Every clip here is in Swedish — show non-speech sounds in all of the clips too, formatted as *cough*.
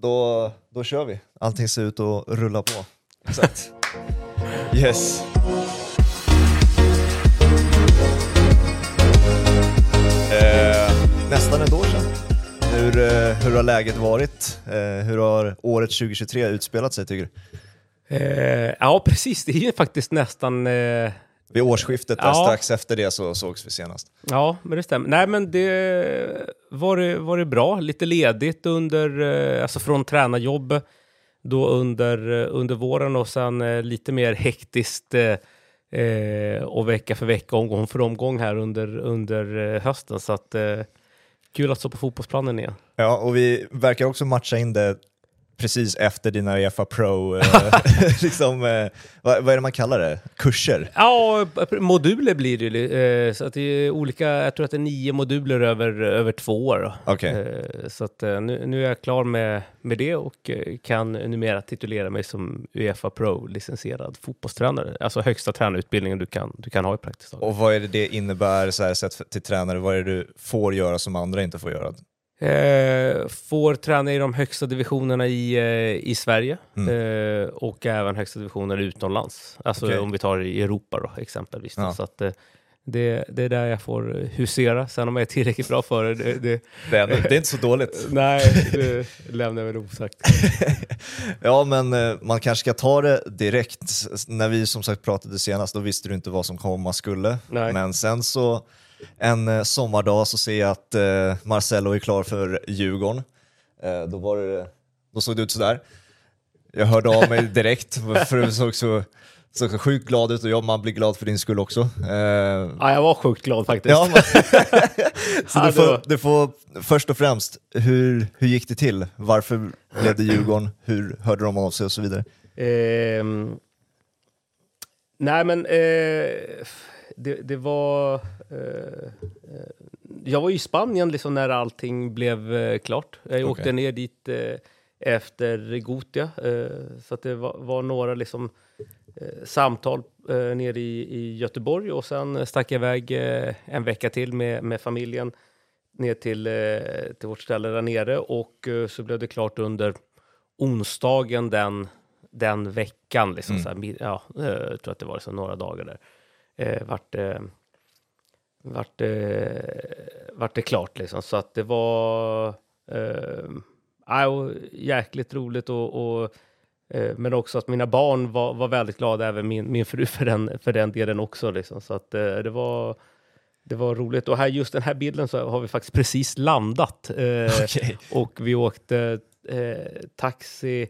då, då kör vi. Allting ser ut att rulla på. Exakt. Yes. Eh, nästan ett år sedan. Hur, eh, hur har läget varit? Eh, hur har året 2023 utspelat sig tycker du? Eh, ja, precis. Det är ju faktiskt nästan... Eh, vid årsskiftet, där Ja. strax efter det så sågs vi senast. ja, men det stämmer. Nej, men det var, det var det bra. Lite ledigt under, eh, alltså från tränarjobb då under, eh, under våren och sen eh, lite mer hektiskt eh, och vecka för vecka, omgång för omgång här under, under hösten. Så att eh, kul att stå på fotbollsplanen igen. Ja, och vi verkar också matcha in det precis efter dina Uefa Pro, eh, *laughs* *laughs* liksom, eh, vad, vad är det man kallar det? Kurser? Ja, moduler blir det ju. eh, Så att det är olika, jag tror att det är nio moduler över, över två år. Eh, Så att nu, nu är jag klar med, med det och kan numera titulera mig som Uefa Pro-licensierad fotbollstränare. Alltså högsta tränarutbildningen du kan, du kan ha i praktiskt. Och vad är det det innebär så här, sett till tränare? Vad är det du får göra som andra inte får göra? Eh, får träna i de högsta divisionerna i, eh, i Sverige eh, och även högsta divisioner utomlands. Alltså Okej. om vi tar i Europa då, exempelvis. Då. Ja. Så att, eh, det, det är där jag får husera. Sen om jag är tillräckligt bra för det, det, det Det är, det är inte så dåligt. *laughs* nej, det lämnar jag väl osagt. *laughs* Ja, men eh, man kanske ska ta det direkt. När vi som sagt pratade senast, då visste du inte vad som komma skulle. Nej. Men sen så, en eh, sommardag så ser jag att eh, Marcelo är klar för Djurgården. Eh, då, var det, då såg det ut sådär. Jag hörde av mig *laughs* direkt, för du såg så, såg så sjukt glad ut och jag, man blir glad för din skull också. Eh, Ja, jag var sjukt glad faktiskt. Ja, *laughs* så du, får, du får först och främst, hur, hur gick det till? Varför blev det Djurgården? Hur hörde de av sig och så vidare? Ehm, nej, men eh, det, det var... Eh, eh, jag var i Spanien liksom när allting blev eh, klart. Jag åkte Okej. ner dit eh, efter Gotia, eh, så att det var, var några liksom, samtal eh, nere i, i Göteborg och sen stack jag iväg en vecka till med, med familjen ner till, till vårt ställe där nere och så blev det klart under onsdagen den, den veckan. Liksom, så här, ja, jag tror att det var liksom några dagar där. Eh, vart, eh, vart, eh, vart det klart liksom. Så att det var eh, jäkligt roligt och, och eh, men också att mina barn var, var väldigt glada, även min, min fru för den, för den delen också. Liksom. Så att eh, det var det var roligt. Och här, just den här bilden så har vi faktiskt precis landat. Eh, Okej. och vi åkte eh, taxi.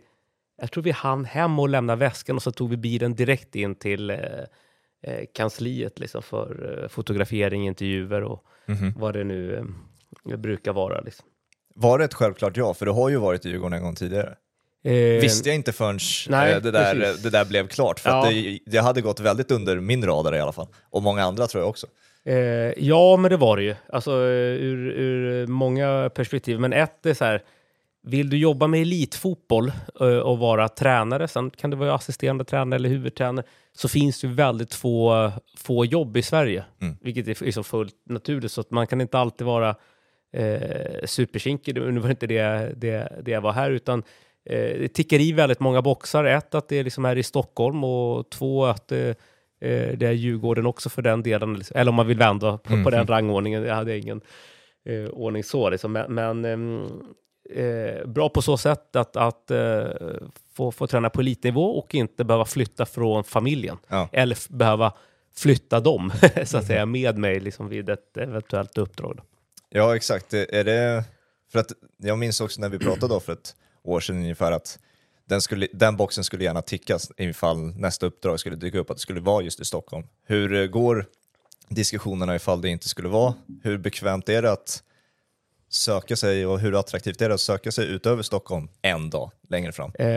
Jag tror vi hann hem och lämna väskan och så tog vi bilen direkt in till eh, eh, kansliet liksom, för eh, fotografering, intervjuer och Mhm. vad det nu eh, brukar vara. Liksom. Var det ett självklart ja? För du har ju varit i Djurgården en gång tidigare. Eh, Visste jag inte förrän nej, eh, det, där, precis. det där blev klart. För att Ja. det, det hade gått väldigt under min radar i alla fall. Och många andra tror jag också. Eh, ja, men det var det ju. Alltså ur, ur många perspektiv. Men ett är så här, vill du jobba med elitfotboll eh, och vara tränare, sen kan du vara assisterande tränare eller huvudtränare, så finns det väldigt få, få jobb i Sverige, Mm. vilket är, så fullt naturligt, så att man kan inte alltid vara eh, superkinkig. Nu var inte det, det, det jag var här, utan eh, det tickar i väldigt många boxar. Ett, att det är liksom här i Stockholm och två, att eh, Eh, det är Djurgården också för den delen, eller om man vill vända på, Mm. på den rangordningen. Jag hade ingen eh, ordning så, liksom. men, men ehm, eh, bra på så sätt att, att eh, få, få träna på elitnivå och inte behöva flytta från familjen. Ja. Eller behöva flytta dem, *laughs* så att säga, med mig liksom, vid ett eventuellt uppdrag. Då. Ja, exakt. Det- Är det... För att jag minns också när vi pratade då för ett år sedan ungefär att den, skulle, den boxen skulle gärna tickas ifall nästa uppdrag skulle dyka upp, att det skulle vara just i Stockholm. Hur eh, går diskussionerna ifall det inte skulle vara? Hur bekvämt är det att söka sig och hur attraktivt är det att söka sig utöver Stockholm en dag längre fram? Eh,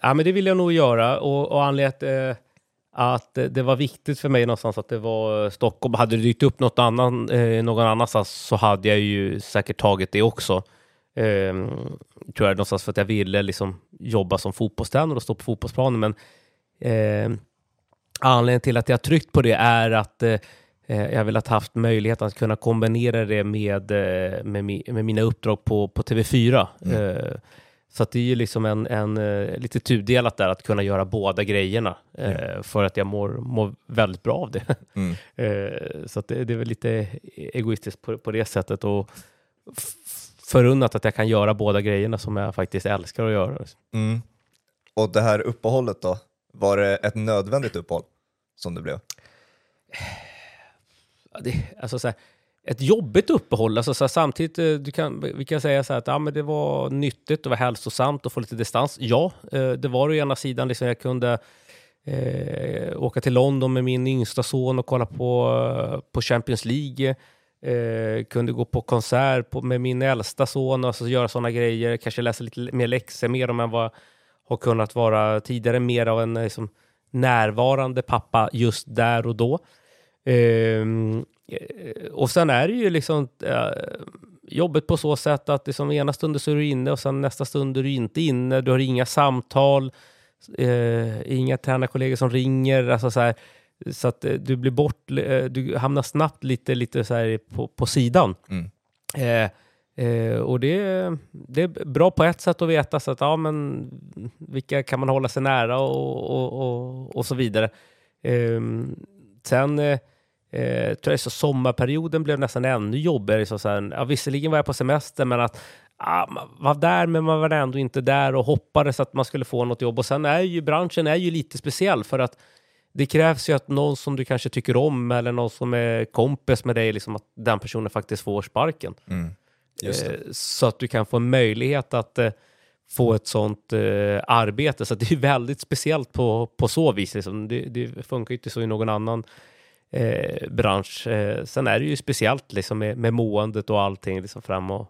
ja, men det vill jag nog göra och, och anledningen att, eh, att det var viktigt för mig någonstans att det var Stockholm. Hade det dykt upp något annan, eh, någon annanstans så hade jag ju säkert tagit det också. Eh, tror jag någonstans för att jag ville liksom jobba som fotbollstränare och stå på fotbollsplanen. Men eh, anledningen till att jag tryckt på det är att eh, jag vill ha haft möjlighet att kunna kombinera det med, eh, med, med mina uppdrag på, på TV4. Eh, Så det är ju liksom en, en eh, lite tudelat där att kunna göra båda grejerna eh, för att jag mår, mår väldigt bra av det. Mm. *laughs* Eh, så det, det är väl lite egoistiskt på, på det sättet och förunnat att jag kan göra båda grejerna som jag faktiskt älskar att göra. Mm. Och det här uppehållet då, var det ett nödvändigt uppehåll som det blev? Det, alltså så här, ett jobbigt uppehåll. Alltså så här, samtidigt, eh, du kan, vi kan säga så här att ja, men det var nyttigt och var hälsosamt att få lite distans. Ja, eh, det var det å ena sidan. Liksom jag kunde eh, åka till London med min yngsta son och kolla på, eh, på Champions League. Eh, kunde gå på konsert på, med min äldsta son och alltså göra sådana grejer. Kanske läsa lite mer läxor mer om än vad har kunnat vara tidigare. Mer av en liksom, närvarande pappa just där och då. Eh, och sen är det ju liksom eh, jobbet på så sätt att liksom ena stunden så är du inne och sen nästa stund är du inte inne. Du har inga samtal, eh, inga tränarkollegor som ringer. Alltså så, här, så att eh, du blir bort, eh, du hamnar snabbt lite, lite så på, på sidan. Mm. Eh, eh, och det, det är bra på ett sätt att veta så att ja, men vilka kan man hålla sig nära och, och, och, och så vidare. Ehm, sen eh, eh, tror jag så sommarperioden blev nästan ännu jobbigare. Så så här, ja, visserligen var jag på semester, men att ah, man var där, men man var ändå inte där och hoppades att man skulle få något jobb. Och sen är ju branschen är ju lite speciell för att det krävs ju att någon som du kanske tycker om eller någon som är kompis med dig, liksom att den personen faktiskt får sparken. Mm. Eh, så att du kan få en möjlighet att eh, få ett sånt eh, arbete. Så det är väldigt speciellt på, på så vis. Liksom. Det, det funkar ju inte så i någon annan eh, bransch. Eh, sen är det ju speciellt liksom, med, med måendet och allting liksom, fram, och,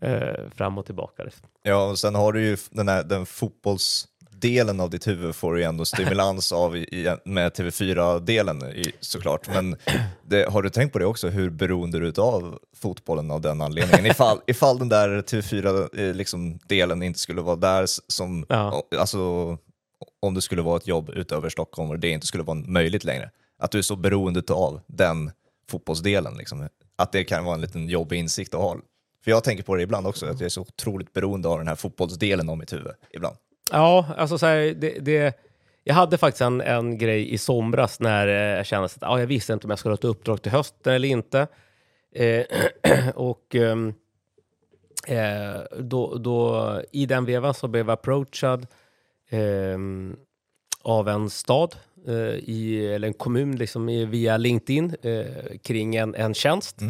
eh, fram och tillbaka. Liksom. Ja, och sen har du ju den, här, den fotbollsdelen av ditt huvud får du ju ändå stimulans av i, med TV4-delen i, såklart. Men det, har du tänkt på det också, hur beroende du är av fotbollen av den anledningen? Ifall, *laughs* ifall den där TV4-delen liksom, delen inte skulle vara där, som, Ja. alltså, om det skulle vara ett jobb utöver Stockholm och det inte skulle vara möjligt längre. Att du är så beroende av den fotbollsdelen. Liksom. Att det kan vara en liten jobbig insikt att ha. För jag tänker på det ibland också, att jag är så otroligt beroende av den här fotbollsdelen av mitt huvud. Ibland. Ja, alltså så här, det, det, jag hade faktiskt en, en grej i somras när eh, jag kände att ah, jag visste inte om jag skulle ha ett uppdrag till hösten eller inte. Eh, *clears throat* och ehm, eh, då, då, i den vevan så blev jag approachad eh, av en stad, i, eller en kommun liksom, via LinkedIn eh, kring en, en tjänst.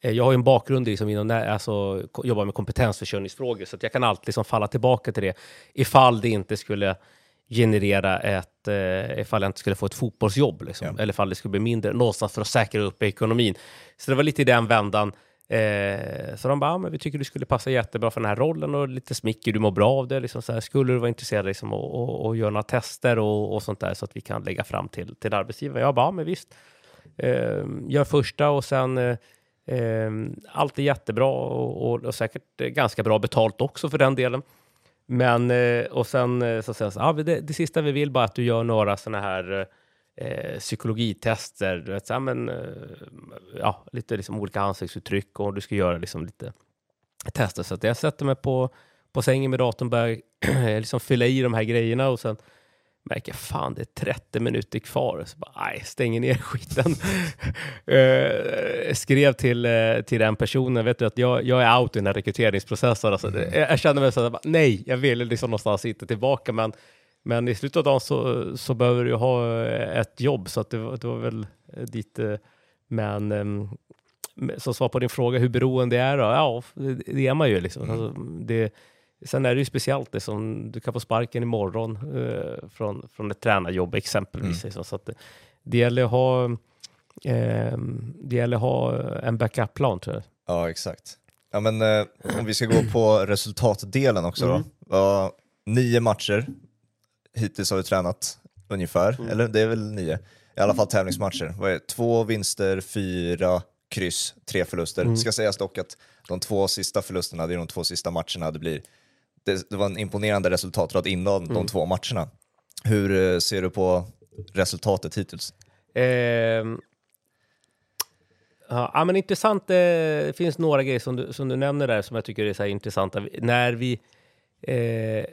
Eh, Jag har ju en bakgrund liksom inom alltså, jobbar med kompetensförsörjningsfrågor, så jag kan alltid liksom falla tillbaka till det ifall det inte skulle generera ett, eh, ifall jag inte skulle få ett fotbollsjobb, liksom, Ja. eller ifall det skulle bli mindre, någonstans för att säkra upp ekonomin. Så det var lite i den vändan. Eh, så de bara, ah, men vi tycker du skulle passa jättebra för den här rollen och lite smicker, du mår bra av det. Liksom, så här, skulle du vara intresserad liksom, och, och, och göra några tester och, och sånt där så att vi kan lägga fram till, till arbetsgivaren? Jag bara, ah, men visst. Eh, gör första och sen eh, eh, allt är jättebra och, och, och säkert ganska bra betalt också för den delen. Men eh, och sen eh, så säger ah, det, det sista vi vill bara att du gör några sådana här eh, eh, psykologitester, du vet, så här, men, eh, ja, lite liksom olika ansiktsuttryck och du ska göra liksom lite tester. Så jag sätter mig på, på sängen med datorn, börjar *clears throat* liksom fylla i de här grejerna och sen märker jag fan det är 30 minuter kvar. Så bara, nej, stänger ner *laughs* skiten. Eh, skrev till, eh, till den personen, vet du att jag, jag är out i den här rekryteringsprocessen. Alltså, det- jag, jag kände mig så här, nej, jag vill liksom någonstans inte tillbaka, men, men i slutet av dagen så, så behöver du ha eh, ett jobb, så att det, var- det var väl eh, dit. eh, Men ehm, som svar på din fråga, hur beroende är då? Ja, det, det är man ju liksom. Alltså, det, sen är det ju speciellt, liksom, du kan få sparken imorgon eh, från, från ett tränarjobb exempelvis. Liksom, så att det, det gäller att ha eh, det gäller att ha en backup-plan tror jag. Ja, exakt. Ja, men, eh, om vi ska gå på resultatdelen också Mm. då. Ja, nio matcher hittills har vi tränat ungefär, Mm. eller det är väl nio. I alla fall tävlingsmatcher. Vad är det? Två vinster, fyra kryss, tre förluster. Mm. Ska sägas dock att de två sista förlusterna, det är de två sista matcherna det blir. Det, det var en imponerande resultatrad innan Mm. de två matcherna. Hur eh, ser du på resultatet hittills? Ehm, ja, men intressant. eh, Det finns några grejer som du, som du nämner där som jag tycker är så intressanta. När vi, eh,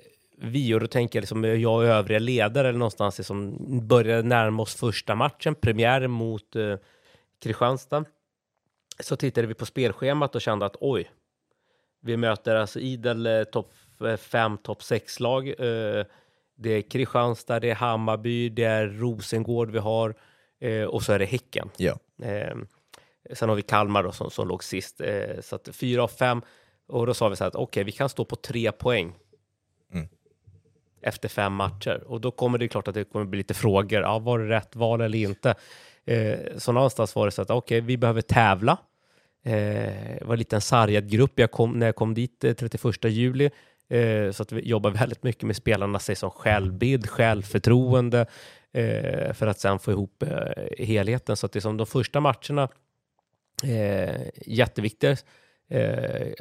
vi, och då tänker jag liksom jag och övriga ledare eller någonstans liksom började närma oss första matchen, premiären mot eh, Kristianstad. Så tittade vi på spelschemat och kände att oj, vi möter alltså idel eh, topp 5, topp 6-lag. Eh, det är Kristianstad, det är Hammarby, det är Rosengård vi har eh, och så är det Häcken. Ja. Eh, sen har vi Kalmar då, som, som låg sist. Eh, så att fyra av fem. Och då sa vi så här att okej, okay, vi kan stå på tre poäng efter fem matcher. Och då kommer det klart att det kommer bli lite frågor. Ja, var det rätt val eller inte? Eh, så någonstans var det så att okej, okay, vi behöver tävla. Eh, det var lite en sargad grupp jag kom, när jag kom dit eh, 31 juli. Eh, så att vi jobbar *laughs* väldigt mycket med spelarna, sig som självbild, självförtroende, eh, för att sen få ihop eh, helheten. Så att det är som de första matcherna, eh, jätteviktiga. Eh,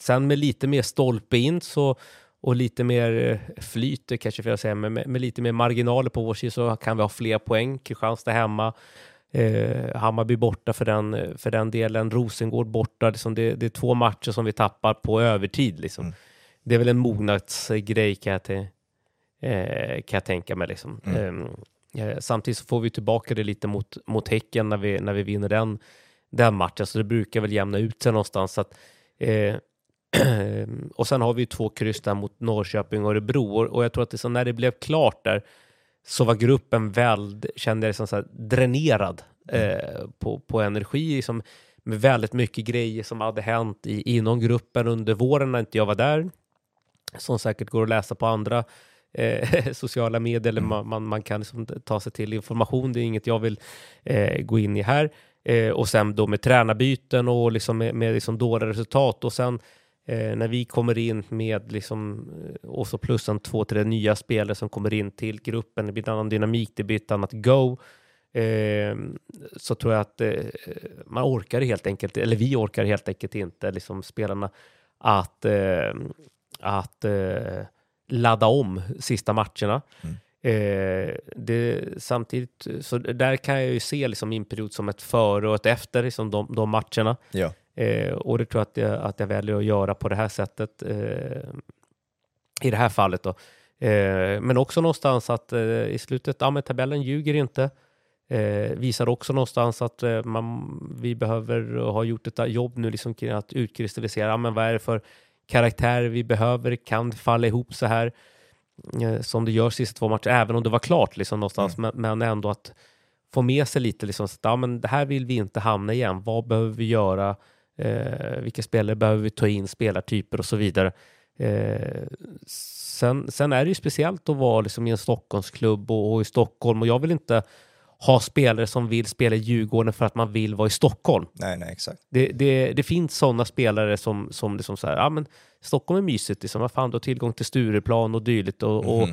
sen med lite mer stolpe in så, och lite mer eh, flyt, kanske för att säga, men med, med, lite mer marginaler på vår sida så kan vi ha fler poäng. Kristianstad hemma, eh, Hammarby borta för den, för den delen, Rosengård borta. Liksom det, det är två matcher som vi tappar på övertid. Liksom. Mm. Det är väl en mognadsgrej kan jag, te, eh, kan jag tänka mig. Liksom. Mm. Eh, samtidigt så får vi tillbaka det lite mot, mot Häcken när vi, när vi vinner den, den matchen, så det brukar väl jämna ut sig någonstans. Så att, eh, *clears throat* och sen har vi två kryss där mot Norrköping och Örebro. Och, jag tror att det så när det blev klart där så var gruppen väl, kände jag som så dränerad eh, på, på energi, liksom, med väldigt mycket grejer som hade hänt i, inom gruppen under våren när inte jag var där, som säkert går att läsa på andra eh, *laughs* sociala medier, eller man, man, man kan liksom ta sig till information, det är inget jag vill eh, gå in i här. Eh, och sen då med tränarbyten och liksom med, med liksom dåliga resultat. Och sen Eh, när vi kommer in med liksom, eh, och så plus en två, tre nya spelare som kommer in till gruppen, det blir en annan dynamik, det blir ett annat go. Eh, så tror jag att eh, man orkar helt enkelt, eller vi orkar helt enkelt inte, liksom spelarna, att, eh, att eh, ladda om sista matcherna. Mm. det, samtidigt, så där kan jag ju se liksom min period som ett före och ett efter liksom de, de matcherna. Ja. Eh, och det tror jag att, jag att jag väljer att göra på det här sättet eh, i det här fallet. Då. Eh, men också någonstans att eh, i slutet, ja men tabellen ljuger inte. Eh, visar också någonstans att eh, man, vi behöver ha gjort ett jobb nu liksom kring att utkristallisera, ja, men vad är det för karaktär vi behöver, kan falla ihop så här som det gör sista två matcher, även om det var klart liksom någonstans, mm. men, men ändå att få med sig lite liksom, så att, ja, men det här vill vi inte hamna igen. Vad behöver vi göra? Eh, vilka spelare behöver vi ta in, spelartyper och så vidare. Eh, sen, sen är det ju speciellt att vara liksom i en Stockholmsklubb och, och, i Stockholm och jag vill inte ha spelare som vill spela i Djurgården för att man vill vara i Stockholm. Nej, nej, exakt. Det, det, det finns sådana spelare som, som liksom så här, ja men Stockholm är mysigt, liksom, vad fan, du har tillgång till Stureplan och dylikt och, mm. och,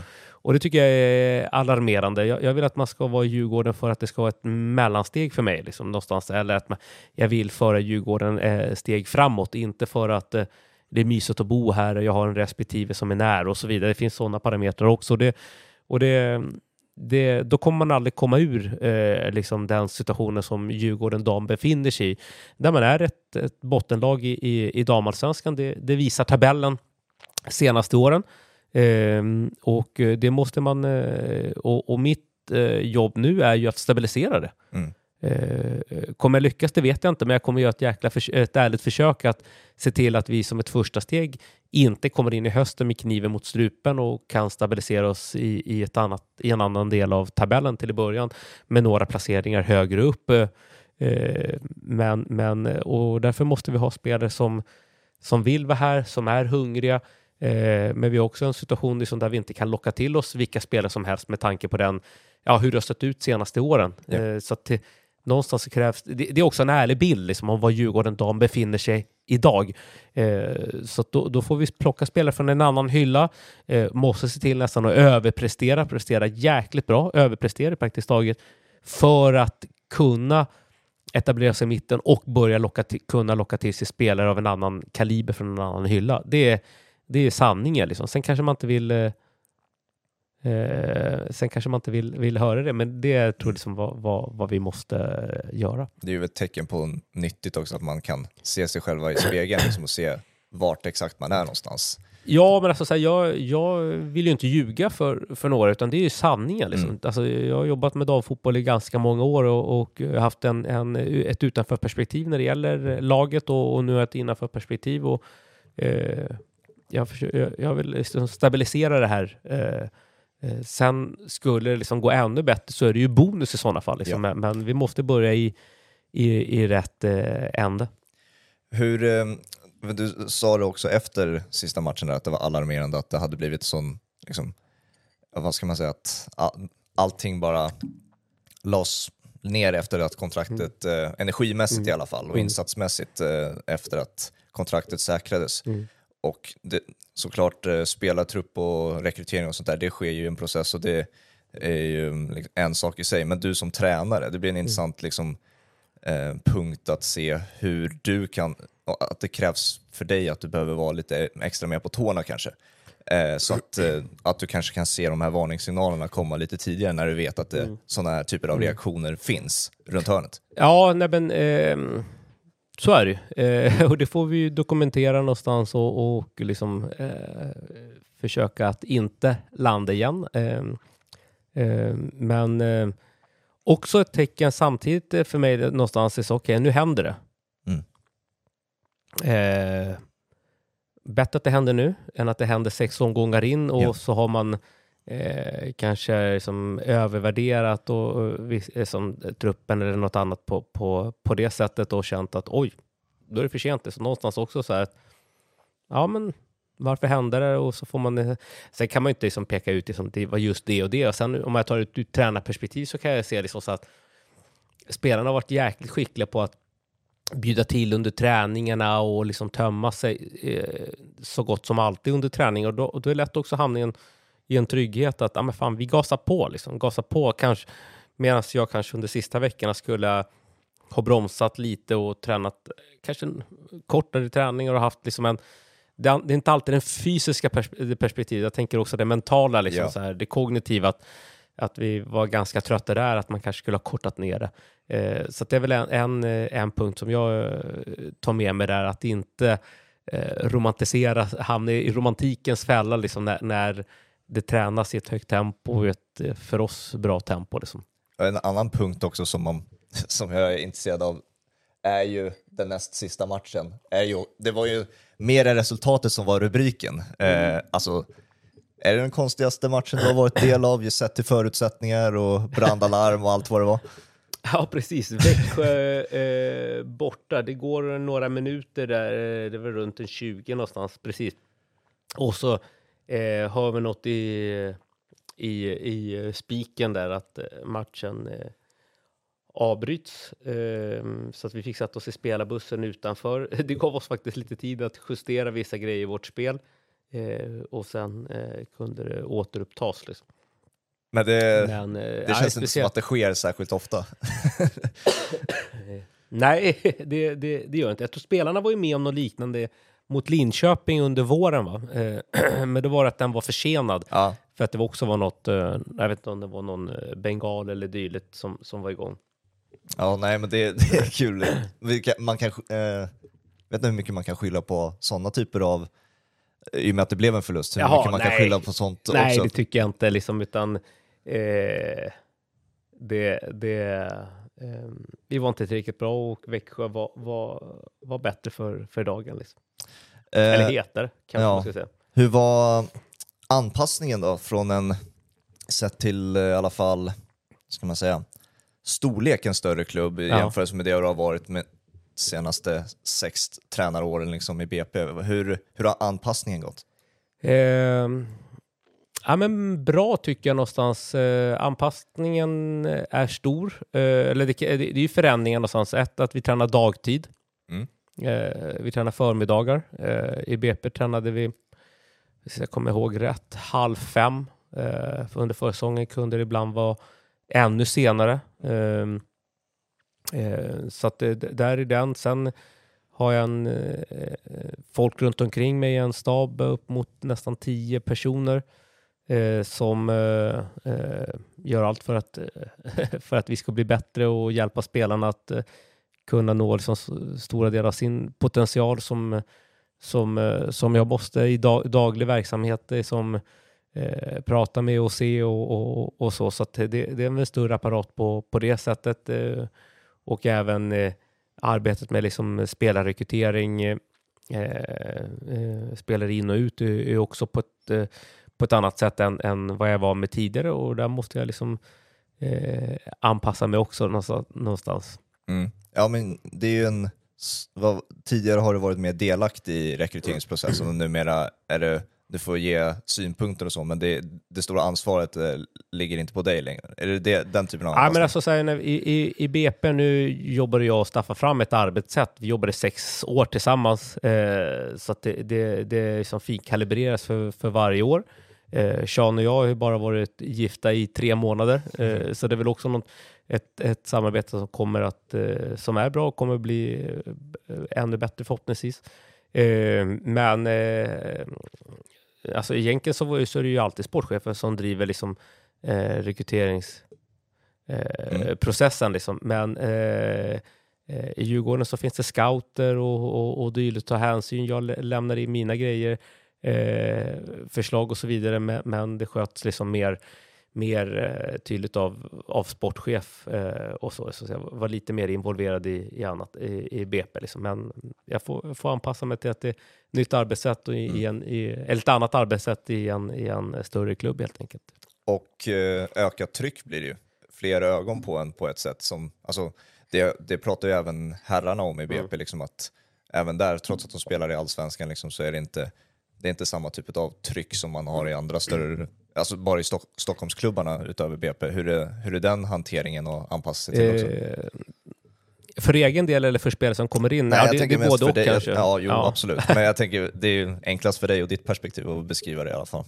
och, det tycker jag är alarmerande. Jag, jag, vill att man ska vara i Djurgården för att det ska vara ett mellansteg för mig, liksom, någonstans, eller att man, jag vill föra Djurgården eh, steg framåt, inte för att eh, det är mysigt att bo här och jag har en respektive som är nära och så vidare. Det finns sådana parametrar också. Det, och det, det, då kommer man aldrig komma ur eh, liksom den situationen som Djurgården dam befinner sig i. Där man är ett, ett bottenlag i, i, i damallsvenskan. Det, det visar tabellen senaste åren. Ehm, eh, och det måste man... Eh, och, och, mitt eh, jobb nu är ju att stabilisera det. Mm. Eh, kommer jag lyckas? Det vet jag inte, men jag kommer göra ett, jäkla ett ärligt försök att se till att vi som ett första steg inte kommer in i hösten med kniven mot strupen och kan stabilisera oss i, i, ett annat, i en annan del av tabellen till i början med några placeringar högre upp. Eh, men, men, och därför måste vi ha spelare som, som vill vara här, som är hungriga. Eh, men vi har också en situation liksom där vi inte kan locka till oss vilka spelare som helst med tanke på den, ja, hur det har sett ut senaste åren. Ja. Eh, så att någonstans krävs, det, det, är också en ärlig bild liksom, om var Djurgården dam befinner sig idag. Eh, så då, då, får vi plocka spelare från en annan hylla, måste se till nästan att överprestera, prestera jäkligt bra, överprestera praktiskt taget, för att kunna etablera sig i mitten och börja locka till, kunna locka till sig spelare av en annan kaliber från en annan hylla. Det är, det är sanningen. Liksom. Sen kanske man inte vill eh, Eh, sen kanske man inte vill, vill höra det, men det tror jag liksom vad, vad, vad, vi måste göra. Det är ju ett tecken på nyttigt också att man kan se sig själva i spegeln liksom, och se vart exakt man är någonstans. Ja, men alltså, så här, jag, jag vill ju inte ljuga för, för några, utan det är ju sanningen. Liksom. Mm. Alltså, jag har jobbat med damfotboll i ganska många år och, och haft en, en, ett utanförperspektiv när det gäller laget och, och nu ett innanförperspektiv. Och, eh, jag, försöker, jag, vill liksom stabilisera det här. Eh, eh, sen skulle det liksom gå ännu bättre så är det ju bonus i sådana fall. Liksom. Men, men vi måste börja i, i, i rätt eh, ände. Hur, eh, du sa det också efter sista matchen där, att det var alarmerande att det hade blivit sån, liksom, ja, vad ska man säga, att all, allting bara lades ner efter att kontraktet, eh, energimässigt i alla fall, och Mm. insatsmässigt eh, efter att kontraktet säkrades. Mm. Och det, såklart eh, spelartrupp och rekrytering och sånt där, det sker ju i en process och det är ju liksom en sak i sig. Men du som tränare, det blir en intressant liksom, eh, punkt att se hur du kan, att det krävs för dig att du behöver vara lite extra mer på tårna kanske. Eh, så att, eh, att du kanske kan se de här varningssignalerna komma lite tidigare när du vet att det, sådana här typer av reaktioner finns runt hörnet. Ja, nej men ehm, så är det. Eh, *laughs* och det får vi dokumentera någonstans och, och liksom eh, försöka att inte landa igen. Ehm, ehm, men eh, också ett tecken samtidigt eh, för mig någonstans är så, okej, nu händer det. Mm. Eh, bättre att det händer nu än att det händer sex omgångar in och Ja. så har man eh, kanske liksom övervärderat och, och liksom, truppen eller något annat på, på, på det sättet och känt att oj, då är det för sent. Så någonstans också så här att ja, men varför hände det? Och så får man, eh, sen kan man ju inte liksom peka ut liksom, det var just det och det. Och sen om jag tar ett ur tränarperspektiv så kan jag se liksom så att spelarna har varit jäkligt skickliga på att bjuda till under träningarna och liksom tömma sig eh, så gott som alltid under träning. Och då, och då är det lätt också hamningen, hamna i en, i en trygghet att ah, men fan, vi gasar på. Liksom. Gasar på kanske, medan jag kanske under sista veckorna skulle ha bromsat lite och tränat kanske en kortare träningar och haft liksom en det är inte alltid den fysiska perspektivet, jag tänker också det mentala, liksom, Ja. så här, det kognitiva, att, att vi var ganska trötta där, att man kanske skulle ha kortat ner det. Eh, så det är väl en, en, eh, en punkt som jag eh, tar med mig där, att inte eh, romantisera, hamna i romantikens fälla liksom, när, när det tränas i ett högt tempo och ett eh, för oss bra tempo. Liksom. En annan punkt också som, man, *laughs* som jag är intresserad av är ju den näst sista matchen. Är ju, det var ju mer än resultatet som var rubriken. Eh, alltså, är det den konstigaste matchen du har varit del av, just sett till förutsättningar och brandalarm och allt vad det var? *laughs* Ja, precis. Växjö eh, borta. Det går några minuter där, eh, det var runt en 20 någonstans, precis. Och så eh, har vi något i, i, i spiken där att eh, matchen eh, avbryts. Eh, så att vi fick sätta oss i spelarbussen utanför. *laughs* Det gav oss faktiskt lite tid att justera vissa grejer i vårt spel. Eh, och sen eh, kunde det återupptas. Liksom. Men det, Men, eh, det ja, känns inte som att det sker särskilt ofta. *laughs* Nej, *laughs* det, det, det gör inte. Jag tror spelarna var ju med om något liknande mot Linköping under våren. Va? Eh, *clears throat* Men det var att den var försenad. Ja, För att det också var något, eh, jag vet inte om det var någon eh, bengal eller dylikt som, som var igång. ja nej men det, *laughs* det är kul. Kan- Man kan, eh, vet inte hur mycket man kan skylla på sådana typer av, i och med att det blev en förlust, hur Jaha, mycket man kan nej. skylla på sånt Nej, också. det tycker jag inte, liksom, utan eh, det, det, vi var inte tillräckligt bra och Växjö var, var, var bättre för, för dagen. Liksom. Eller Eh, hetare, kanske ja. man ska säga. Hur var anpassningen då från en, sett till eh, i alla fall, ska man säga, storlek en större klubb i Ja. jämförelse med det du har varit med senaste sex tränaråren liksom i BP. Hur, hur har anpassningen gått? Ehm, ja, men bra tycker jag någonstans. Eh, anpassningen är stor. Eh, eller det, det, det är ju förändringar någonstans. Ett, att vi tränar dagtid. Mm. Eh, vi tränar förmiddagar. Eh, I BP tränade vi, hvis jag kommer ihåg rätt, halv fem. Eh, för under försäsongen kunde det ibland vara ännu senare. Ehm, eh, så att det, där är den. Sen har jag en, eh, folk runt omkring mig, en stab upp mot nästan tio personer eh, som eh, eh, gör allt för att, eh, *laughs* för att vi ska bli bättre och hjälpa spelarna att eh, kunna nå liksom, stora delar av sin potential som, som, eh, som jag måste i dag, daglig verksamhet eh, som eh, prata med och se och, och, och så. Så det, det, är en större apparat på, på det sättet. Eh, och även eh, arbetet med liksom spelarrekrytering, eh, eh spelare in och ut är också på ett, på ett annat sätt än, än vad jag var med tidigare och där måste jag liksom anpassa mig också någonstans. Mm. Ja, men det är ju en vad, tidigare har du varit mer delaktig i rekryteringsprocessen och numera är det, du får ge synpunkter och så, men det, det stora ansvaret eh, ligger inte på dig längre. Är det, det den typen av ja, men alltså, så här, när, i, i, I BP nu jobbade jag och Staffan fram ett arbetssätt. Vi jobbade sex år tillsammans, eh, så att det, det, det liksom finkalibreras för, för varje år. Eh, Sean och jag har ju bara varit gifta i tre månader, eh, mm. så det är väl också något, ett, ett samarbete som kommer att, eh, som är bra och kommer bli eh, ännu bättre förhoppningsvis. Eh, men eh, alltså egentligen så, så är det ju alltid sportchefen som driver liksom, rekryteringsprocessen. Mm. Liksom. Men i Djurgården så finns det scouter och, och, och dylikt att ta hänsyn. Jag lämnar in mina grejer, förslag och så vidare, men, men det sköts liksom mer mer eh, tydligt av, av sportchef eh, och så, så jag var lite mer involverad i, i annat, i, i BP. Liksom. Men jag får, får anpassa mig till att det är nytt arbetssätt och i, mm. i en, i, eller ett annat arbetssätt i en, i en större klubb helt enkelt. Och eh, ökat tryck blir det ju. Fler ögon på en på ett sätt som, alltså det, det pratar ju även herrarna om i BP, mm. liksom att även där, trots att de spelar i allsvenskan, liksom, så är det inte det är inte samma typ av tryck som man har i andra större alltså bara i Stock Stockholmsklubbarna utöver BP, hur är, hur är den hanteringen och anpassa sig till också? Eh, för egen del eller för spelare som kommer in? Nej, ja, det, det är både och dig. kanske? Ja, jo, ja. absolut. Men jag tänker det är enklast för dig och ditt perspektiv att beskriva det i alla fall.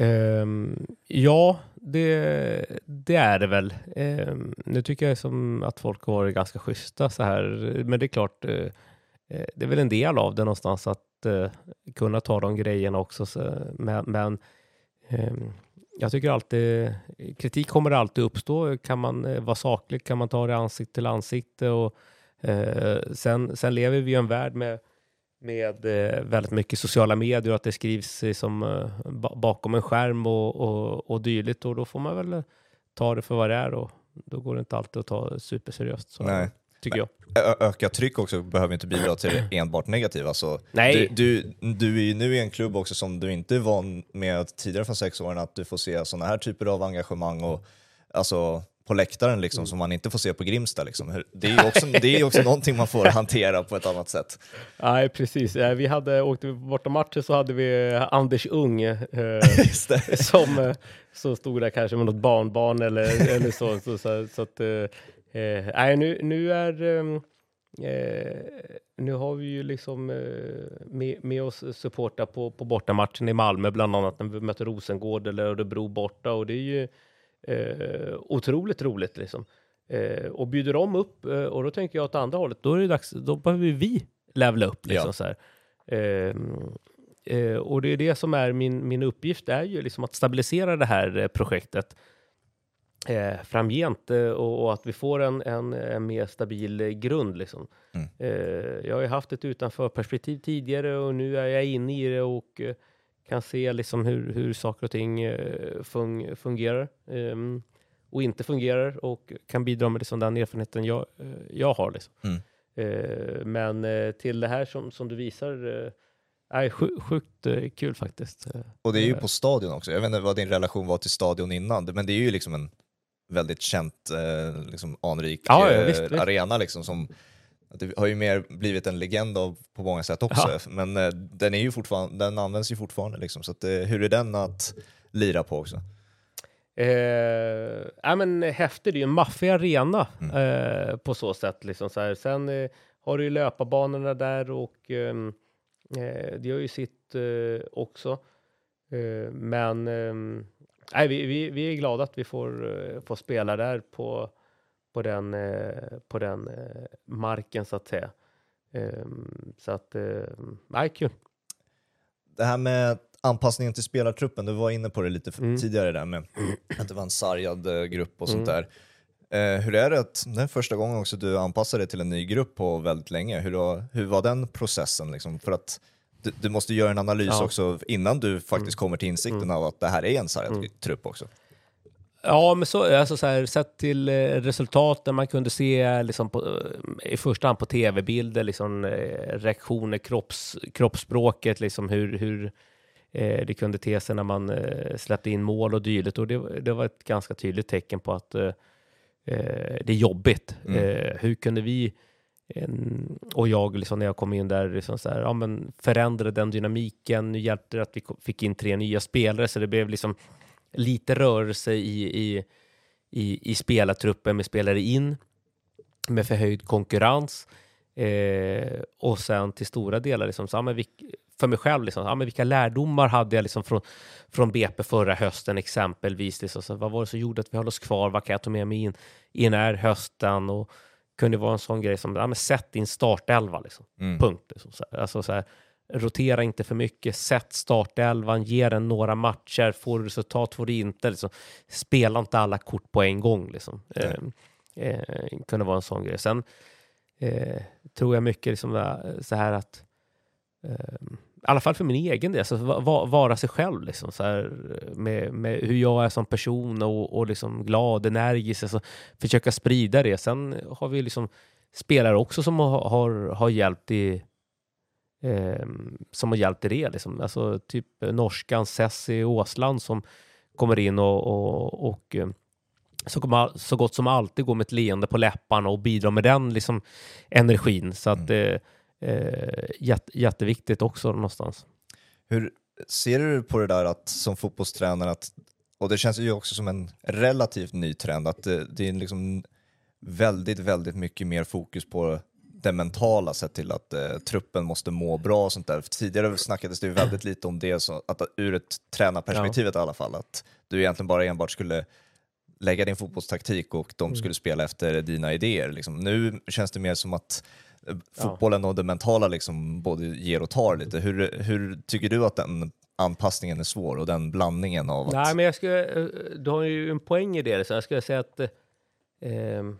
Um, ja, det, det, är det väl. Um, nu tycker jag som att folk har varit ganska schyssta så här, men det är klart, uh, det är väl en del av det någonstans att eh, kunna ta de grejerna också. Så, men, men eh, jag tycker alltid, kritik kommer alltid uppstå. Kan man eh, vara saklig kan man ta det ansikte till ansikte. Och, eh, sen, sen lever vi i en värld med, med eh, väldigt mycket sociala medier och att det skrivs som, eh, bakom en skärm och, och, och dylikt. Och då får man väl eh, ta det för vad det är och då går det inte alltid att ta superseriöst. Så. Nej tycker jag. Ökat tryck också behöver inte bidra till det *clears throat* enbart negativa. Alltså, Nej. Du, du, du är ju nu i en klubb också som du inte är van med tidigare från sex åren, att du får se sådana här typer av engagemang och alltså, på läktaren liksom, mm. som man inte får se på Grimsta. Liksom. Det är ju också, det är också någonting man får hantera på ett annat sätt. Nej, precis. Vi hade, åkte vi borta matcher så hade vi Anders Ung eh, *laughs* som, eh, som stod där kanske med något barnbarn eller, eller så. så, så, så att, eh, nej, nu, nu är... Ehm, eh, nu har vi ju liksom eh, med, med oss supporta på, på bortamatchen i Malmö, bland annat när vi möter Rosengård eller Örebro borta och det är ju eh, otroligt roligt liksom. Eh, och bjuder de upp, eh, och då tänker jag åt andra hållet, då är det dags, då behöver vi levla upp liksom ja. så här. Ehm, eh, och det är det som är min, min uppgift, är ju liksom att stabilisera det här projektet eh, framgent eh, och, och, att vi får en, en, en mer stabil grund. Liksom. Mm. Eh, jag har ju haft ett utanförperspektiv tidigare och nu är jag inne i det och eh, kan se liksom hur, hur saker och ting eh, fun fungerar ehm, och inte fungerar och kan bidra med liksom den erfarenheten jag, jag har. Liksom. Mm. men till det här som, som du visar är sjukt kul faktiskt. Och det är ju på stadion också. Jag vet inte vad din relation var till stadion innan, men det är ju liksom en väldigt känt, eh, liksom, anrik ja, ja, visst, eh, arena. Liksom, som, det har ju mer blivit en legend av på många sätt också, ja. men eh, den, är ju fortfarande, den används ju fortfarande. Liksom, så att, eh, hur är den att lira på också? Eh, men häftig, det är ju en maffig arena mm. eh, på så sätt. Liksom, så här. Sen eh, har du ju löparbanorna där och ehm, eh, det gör ju sitt eh, också. men ehm, nej, vi, vi, vi är glada att vi får, eh, får spela där på, på den, eh, på den eh, marken så att säga. Ehm, så att, nej, kul. Det här med anpassningen till spelartruppen, du var inne på det lite mm. tidigare där med att det var en sargad grupp och sånt mm. där. Eh, hur är det att det är första gången också du anpassar dig till en ny grupp på väldigt länge? Hur, hur var den processen? Liksom? För att du, du måste göra en analys Ja. också innan du faktiskt kommer till insikten av att det här är en sargad trupp också. Ja, men så, alltså så här, sett till eh, resultaten man kunde se liksom på, eh, i första hand på tv-bilder, liksom, eh, reaktioner, kropps, kroppsspråket, liksom hur, hur eh, det kunde te sig när man eh, släppte in mål och dylikt. Och det, det var ett ganska tydligt tecken på att eh, det är jobbigt. Eh, hur kunde vi en, och jag, liksom, när jag kom in där, liksom så här, ja, men förändrade den dynamiken. Nu hjälpte det att vi fick in tre nya spelare, så det blev liksom lite rörelse i, i, i, i spelartruppen med spelare in, med förhöjd konkurrens. Eh, och sen till stora delar, liksom, så, ja, men vi, för mig själv, liksom, ja, men vilka lärdomar hade jag liksom från, från BP förra hösten exempelvis? Liksom, så, vad var det som gjorde att vi höll oss kvar? Vad kan jag ta med mig in i den här hösten? Och kunde vara en sån grej som, ja, men sätt din startelva. Liksom. Mm. Punkt. Liksom. Alltså, så här, rotera inte för mycket, sätt startelvan, ge den några matcher, får du resultat får du inte. Liksom. Spela inte alla kort på en gång. Liksom. Eh, eh, kunde vara en sån grej. Sen eh, tror jag mycket liksom, eh, så här att eh, i alla fall för min egen del, va, va, vara sig själv liksom, så här, med, med hur jag är som person och, och liksom glad, energisk, alltså, försöka sprida det. Sen har vi liksom spelare också som har, har, har hjälpt i eh, som har hjälpt i det. Liksom. Alltså, typ norskan Sessi Åsland som kommer in och, och, och eh, så, kommer, så gott som alltid går med ett leende på läpparna och bidrar med den liksom, energin. Så att, eh, eh, jätte, jätteviktigt också någonstans. Hur ser du på det där att som fotbollstränare, att, och det känns ju också som en relativt ny trend, att det, det är liksom väldigt, väldigt mycket mer fokus på det mentala sett till att eh, truppen måste må bra och sånt där. För tidigare snackades det ju väldigt lite om det, så att, ur ett tränarperspektivet i alla fall, att du egentligen bara enbart skulle lägga din fotbollstaktik och de skulle spela efter dina idéer. Liksom. Nu känns det mer som att fotbollen och det mentala liksom både ger och tar lite. Hur, hur tycker du att den anpassningen är svår och den blandningen av att... Nej, men jag skulle, eh, du har ju en poäng i det. Så jag skulle säga att eh, ehm,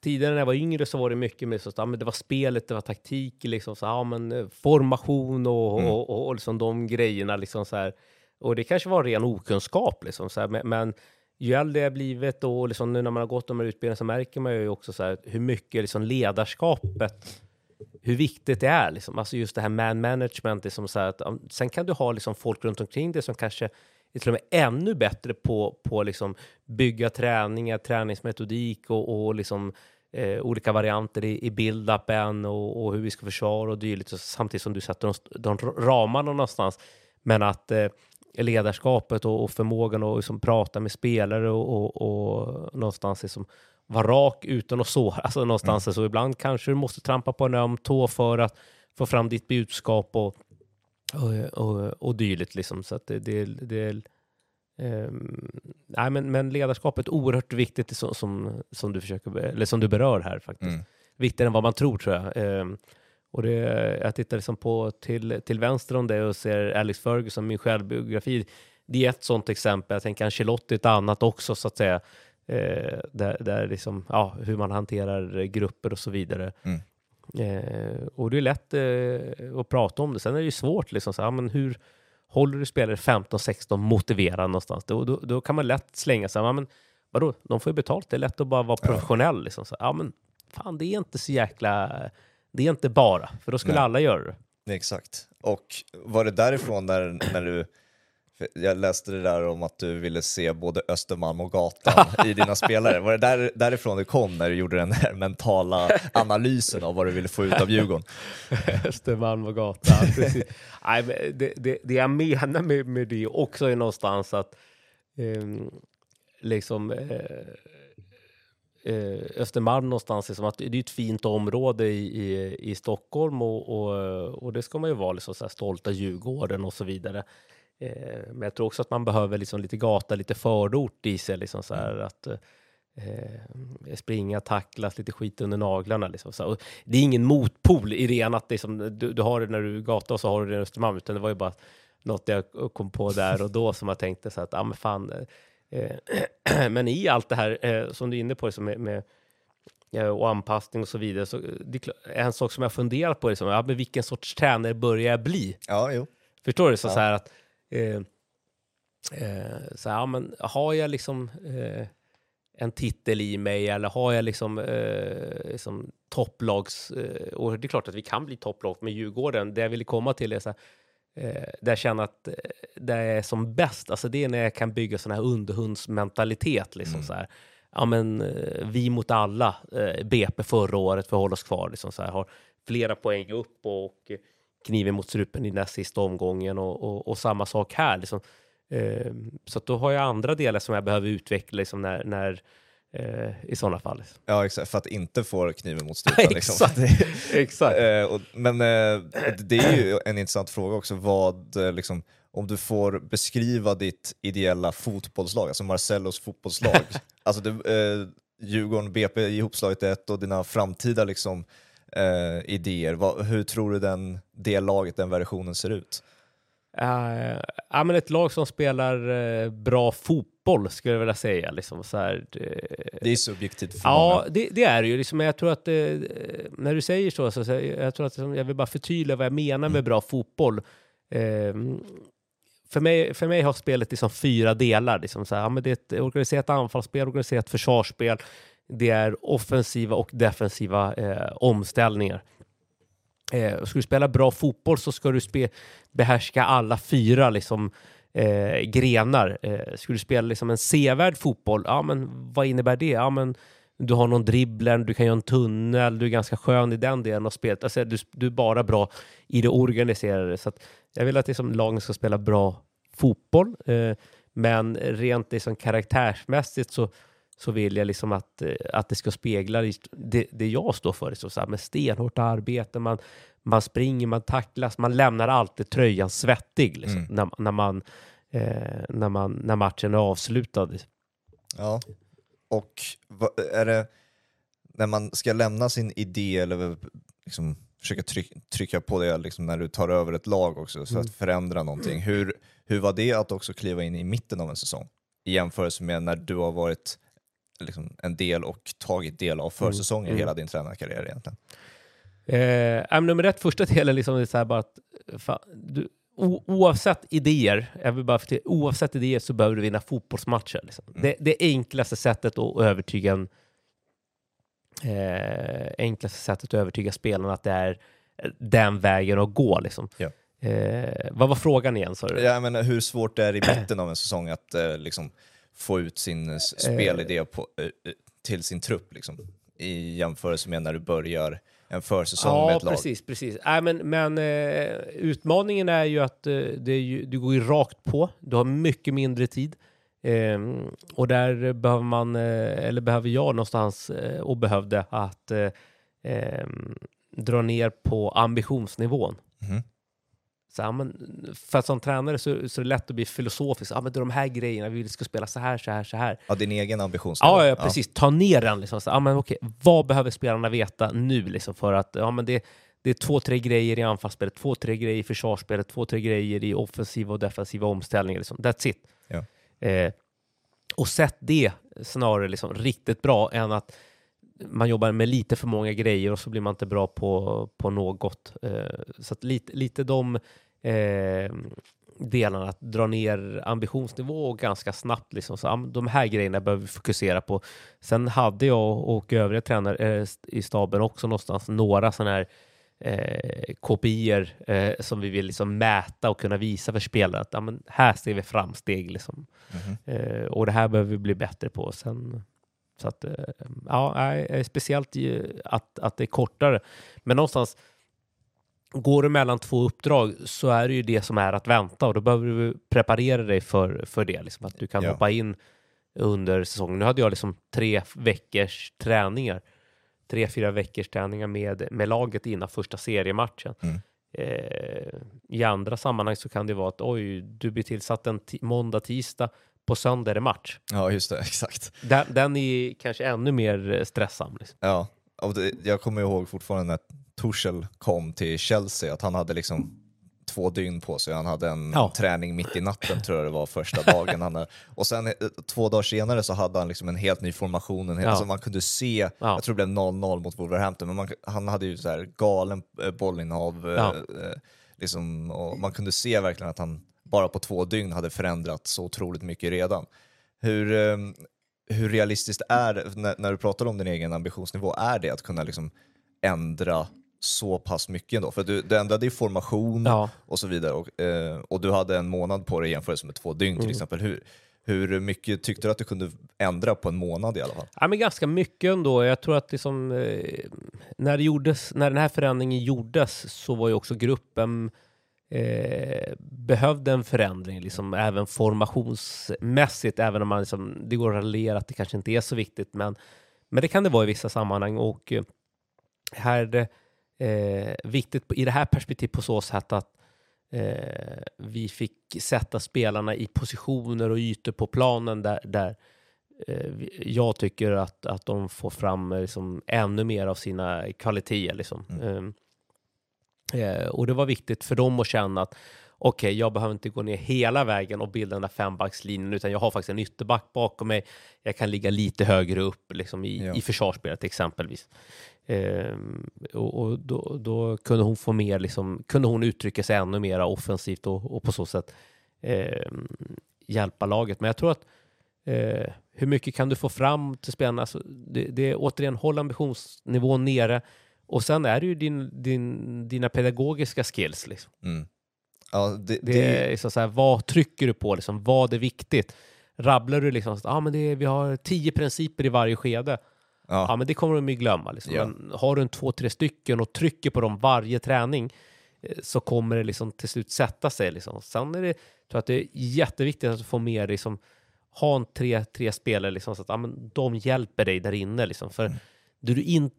tidigare när jag var yngre så var det mycket med så, men det var spelet, det var taktik, liksom, så, ja, men, eh, formation och, Mm. och, och, och liksom de grejerna. Liksom, så här. Och det kanske var ren okunskap, liksom, så här, men, men ju äldre jag blivit och liksom, nu när man har gått de här utbildningarna så märker man ju också så här, hur mycket liksom, ledarskapet hur viktigt det är. Liksom. Alltså just det här man management. Liksom så här att, sen kan du ha liksom folk runt omkring dig som kanske är till och med ännu bättre på att liksom bygga träningar, träningsmetodik och, och liksom, eh, olika varianter i, i build-upen och, och hur vi ska försvara och dylikt. Samtidigt som du sätter de, de ramarna någonstans. Men att eh, ledarskapet och, och förmågan att liksom prata med spelare och, och, och någonstans liksom vara rak utan att såra. *laughs* Alltså någonstans så ibland kanske du måste trampa på en öm tå för att få fram ditt budskap och, och, och, och dylikt. Liksom. Så att det, det, det ehm, nej, men, men ledarskapet är oerhört viktigt som, som, som, du försöker, eller som du berör här faktiskt. Mm. Viktigare än vad man tror tror jag. Ehm, och det, jag tittar liksom på till, till vänster om det och ser Alex Ferguson, min självbiografi. Det är ett sånt exempel. Jag tänker Ancelotti ett annat också så att säga. Eh, där, där liksom, ja, hur man hanterar grupper och så vidare. Mm. Eh, och det är lätt eh, att prata om det. Sen är det ju svårt, liksom, så, ja, men hur håller du spelare 15-16 motiverade någonstans? Då, då, då kan man lätt slänga sig, ja, men vadå, de får ju betalt, det är lätt att bara vara professionell. Liksom, så, ja, men fan, det är inte så jäkla, det är inte bara, för då skulle Nej. alla göra det. Exakt. Och var det därifrån när, när du... Jag läste det där om att du ville se både Östermalm och gatan *laughs* i dina spelare. Var det där, därifrån det kom när du gjorde den här mentala analysen av vad du ville få ut av Djurgården? *laughs* Östermalm och gatan. precis. *laughs* Nej, det, det, det jag menar med, med det också är någonstans att ehm, liksom eh, Östermalm någonstans, liksom att det är ett fint område i, i, i Stockholm och, och, och det ska man ju vara liksom så här stolta Djurgården och så vidare. Eh, men jag tror också att man behöver liksom lite gata, lite förort i sig. Liksom så här, att, eh, springa, tacklas, lite skit under naglarna. Liksom, så. här. Och det är ingen motpol i ena att liksom, du, du har det när du är gata och så har du det i Östermalm, utan det var ju bara något jag kom på där och då som jag tänkte så att, ja men fan, eh, *clears throat* men i allt det här eh, som du är inne på, liksom med, med eh, och anpassning och så vidare. Så det är klart- en sak som jag funderat på är liksom, ja, men vilken sorts tränare börjar jag bli? Ja, jo. Förstår du? Så, Ja. så här att, eh, eh, så här, ja, men har jag liksom eh, en titel i mig eller har jag liksom, eh, liksom topplags... Eh, och det är klart att vi kan bli topplag med Djurgården. Det jag ville komma till är så här, eh, där jag känner att eh, jag är som bäst, alltså det är när jag kan bygga sån här underhundsmentalitet. Liksom, Mm. så här. Ja, men, eh, vi mot alla, eh, BP förra året för att hålla oss kvar. Liksom, så här, har flera poäng upp och kniven mot strupen i näst sista omgången och, och, och samma sak här. Liksom. Eh, så då har jag andra delar som jag behöver utveckla liksom, när, när, eh, i sådana fall. Ja, exakt. För att inte få kniven mot strupen. *laughs* liksom. Exakt. *laughs* Exakt. Eh, och, men eh, det är ju en intressant fråga också, vad, liksom, om du får beskriva ditt ideella fotbollslag, alltså Marcellos fotbollslag. *laughs* alltså du, eh, Djurgården, BP ihopslaget ett och dina framtida liksom, idéer. Vad, hur tror du den, det laget, den versionen ser ut? Uh, ja, men ett lag som spelar eh, bra fotboll skulle jag vilja säga. Liksom, så här, det, Det är subjektivt för Ja, många. det, det är det ju. Liksom, men jag tror att eh, när du säger så, så, så jag tror att jag vill bara förtydliga vad jag menar med bra fotboll. Eh, för, mig, för mig har spelet liksom fyra delar. Liksom, så här, ja, men det är ett organiserat anfallsspel, organiserat försvarsspel. Det är offensiva och defensiva eh, omställningar. Eh, ska du spela bra fotboll så ska du behärska alla fyra liksom, eh, grenar. Eh, ska du spela liksom en sevärd fotboll, ja men vad innebär det? Ja men du har någon dribbler, du kan göra en tunnel, du är ganska skön i den delen av spelet. Alltså, du, du är bara bra i det organiserade. Så att jag vill att liksom, lagen ska spela bra fotboll, eh, men rent liksom, karaktärsmässigt så, så vill jag liksom att, eh, att det ska spegla det, det jag står för. Så, så här, med stenhårt arbete, man, man springer, man tacklas, man lämnar alltid tröjan svettig liksom, Mm. när, när, man, eh, när, man, när matchen är avslutad. Ja. Och är det när man ska lämna sin idé eller liksom försöka tryck, trycka på det liksom när du tar över ett lag också för att förändra någonting. Hur, hur var det att också kliva in i mitten av en säsong i jämförelse med när du har varit liksom, en del och tagit del av försäsongen Mm. hela din tränarkarriär egentligen? Eh, nummer ett, första delen liksom är så här bara att fan, du, o, oavsett idéer, jag vill bara förtydliga, oavsett idéer så behöver du vinna fotbollsmatcher. Liksom. Det, det enklaste sättet att övertyga en, eh, enklaste sättet att övertyga spelarna att det är den vägen att gå. Liksom. Ja. Eh, vad var frågan igen? sa du? Jag menar, hur svårt det är i mitten av en säsong att eh, liksom, få ut sin s- spelidé på, eh, eh, till sin trupp liksom, i jämförelse med när du börjar en försäsong med Ja, ett lag? precis. precis. Nej, men men eh, utmaningen är ju att eh, det är ju, du går ju rakt på. Du har mycket mindre tid. Ehm, och där behöver man, eh, eller behöver jag någonstans, eh, och behövde, att eh, ehm, dra ner på ambitionsnivån. Mhm. Så, ja, men, för att som tränare så, så är det lätt att bli filosofisk. Ja, men det är de här grejerna, vi ska spela så här, så här, så här. Ja, din egen ambitionsnivå. Ja, ja, precis. Ta ner den. Liksom. Så, ja, men, okej, vad behöver spelarna veta nu? Liksom, för att ja, men det, det är två, tre grejer i anfallsspelet, två, tre grejer i försvarsspelet, två, tre grejer i offensiva och defensiva omställningar. Liksom. That's it. Ja. Eh, och sätt det snarare liksom, riktigt bra än att man jobbar med lite för många grejer och så blir man inte bra på, på något. Eh, så lite, lite de eh, delarna, att dra ner ambitionsnivå ganska snabbt. Liksom. Så, de här grejerna behöver vi fokusera på. Sen hade jag och övriga tränare eh, i staben också någonstans några sådana här eh, kopior eh, som vi vill liksom mäta och kunna visa för spelare att ja, här ser vi framsteg. Liksom. Mhm. Eh, och det här behöver vi bli bättre på. Sen, så att, eh, ja, eh, speciellt att, att det är kortare. Men någonstans, går du mellan två uppdrag så är det ju det som är att vänta och då behöver du preparera dig för, för det. Liksom, att du kan Ja. hoppa in under säsongen. Nu hade jag liksom tre veckors träningar. Tre, fyra veckors träningar med, med laget innan första seriematchen. Mm. Eh, I andra sammanhang så kan det vara att oj, du blir tillsatt en måndag, tisdag, på söndag är det match. Ja, just det, *laughs* exakt. Den, den är kanske ännu mer eh, stressam. Liksom. Ja, och det, jag kommer ihåg fortfarande när Torshäll kom till Chelsea, att han hade liksom två dygn på sig. Han hade en Ja. träning mitt i natten tror jag det var första dagen. Han, och sen eh, två dagar senare så hade han liksom en helt ny formation. En hel, Ja. alltså man kunde se, jag tror det blev 0-0 mot Wolverhampton, men man, han hade ju så här galen eh, bollinnehav. eh, Ja. eh, liksom, och man kunde se verkligen att han bara på två dygn hade förändrat så otroligt mycket redan. Hur, eh, hur realistiskt är det, när, när du pratar om din egen ambitionsnivå, är det att kunna liksom ändra så pass mycket ändå? För du, du ändrade ju formation Ja. och så vidare och, eh, och du hade en månad på dig i jämförelse med två dygn till Mm. exempel. Hur, hur mycket tyckte du att du kunde ändra på en månad i alla fall? Ja, men ganska mycket ändå. Jag tror att liksom, eh, när, det gjordes, när den här förändringen gjordes så var ju också gruppen eh, behövde en förändring, liksom, även formationsmässigt, även om man liksom, det går att raljera att det kanske inte är så viktigt, men, men det kan det vara i vissa sammanhang. Och eh, här är det eh, viktigt på- i det här perspektivet på så sätt att eh, vi fick sätta spelarna i positioner och ytor på planen där, där jag tycker att, att de får fram liksom, ännu mer av sina kvaliteter. Liksom. Mm. Eh, eh, och det var viktigt för dem att känna att okej, jag behöver inte gå ner hela vägen och bilda den där fembackslinjen, utan jag har faktiskt en ytterback bakom mig. Jag kan ligga lite högre upp liksom, i, Ja. i försvarsspelet exempelvis. Ehm, och och då, då kunde hon få mer, liksom, kunde hon uttrycka sig ännu mer offensivt och, och på så sätt ehm, hjälpa laget. Men jag tror att eh, hur mycket kan du få fram till spelarna? Alltså, det, det är återigen, håll ambitionsnivån nere. Och sen är det ju din, din, dina pedagogiska skills. Liksom. Mm. Ja, det, Det, det, är så, så här, vad trycker du på? Liksom, vad är viktigt? Rabblar du liksom, ah, men det är, vi har tio principer i varje skede. Ja, ja, men det kommer de ju glömma. Liksom. Ja. Men har du en två, tre stycken och trycker på dem varje träning eh, så kommer det liksom till slut sätta sig. Liksom. Sen är det, tror jag att det är jätteviktigt att du får med dig, liksom, ha en tre, tre spelare liksom, så att ja, men de hjälper dig där inne. Liksom. För det, du in,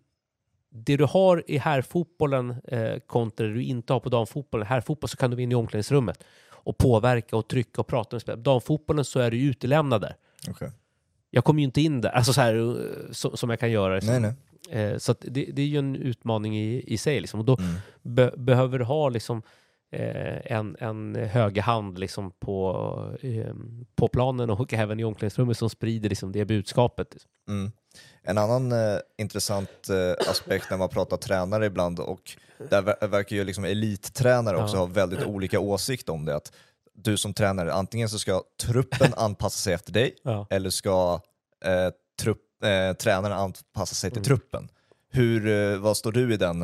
det du har i herrfotbollen eh, kontra det du inte har på damfotbollen. Herrfotboll så kan du inne i omklädningsrummet och påverka och trycka och prata med spelare. Damfotbollen så är du utelämnad där. okej. Jag kommer ju inte in där, alltså så här, eh, som, som jag kan göra. Liksom. Nej, nej. Eh, så det, det är ju en utmaning i, i sig. Liksom. Och då Mm. be, behöver du ha liksom, eh, en, en högerhand liksom, på, eh, på planen och även i omklädningsrummet som sprider liksom, det budskapet. Liksom. Mm. En annan eh, intressant eh, aspekt när man pratar tränare ibland, och där ver- verkar ju liksom elittränare också Ja. ha väldigt olika åsikt om det. Att du som tränare, antingen så ska truppen *laughs* anpassa sig efter dig, Ja. eller ska eh, trupp, eh, tränaren anpassa sig till Mm. truppen. Hur, eh, vad står du i den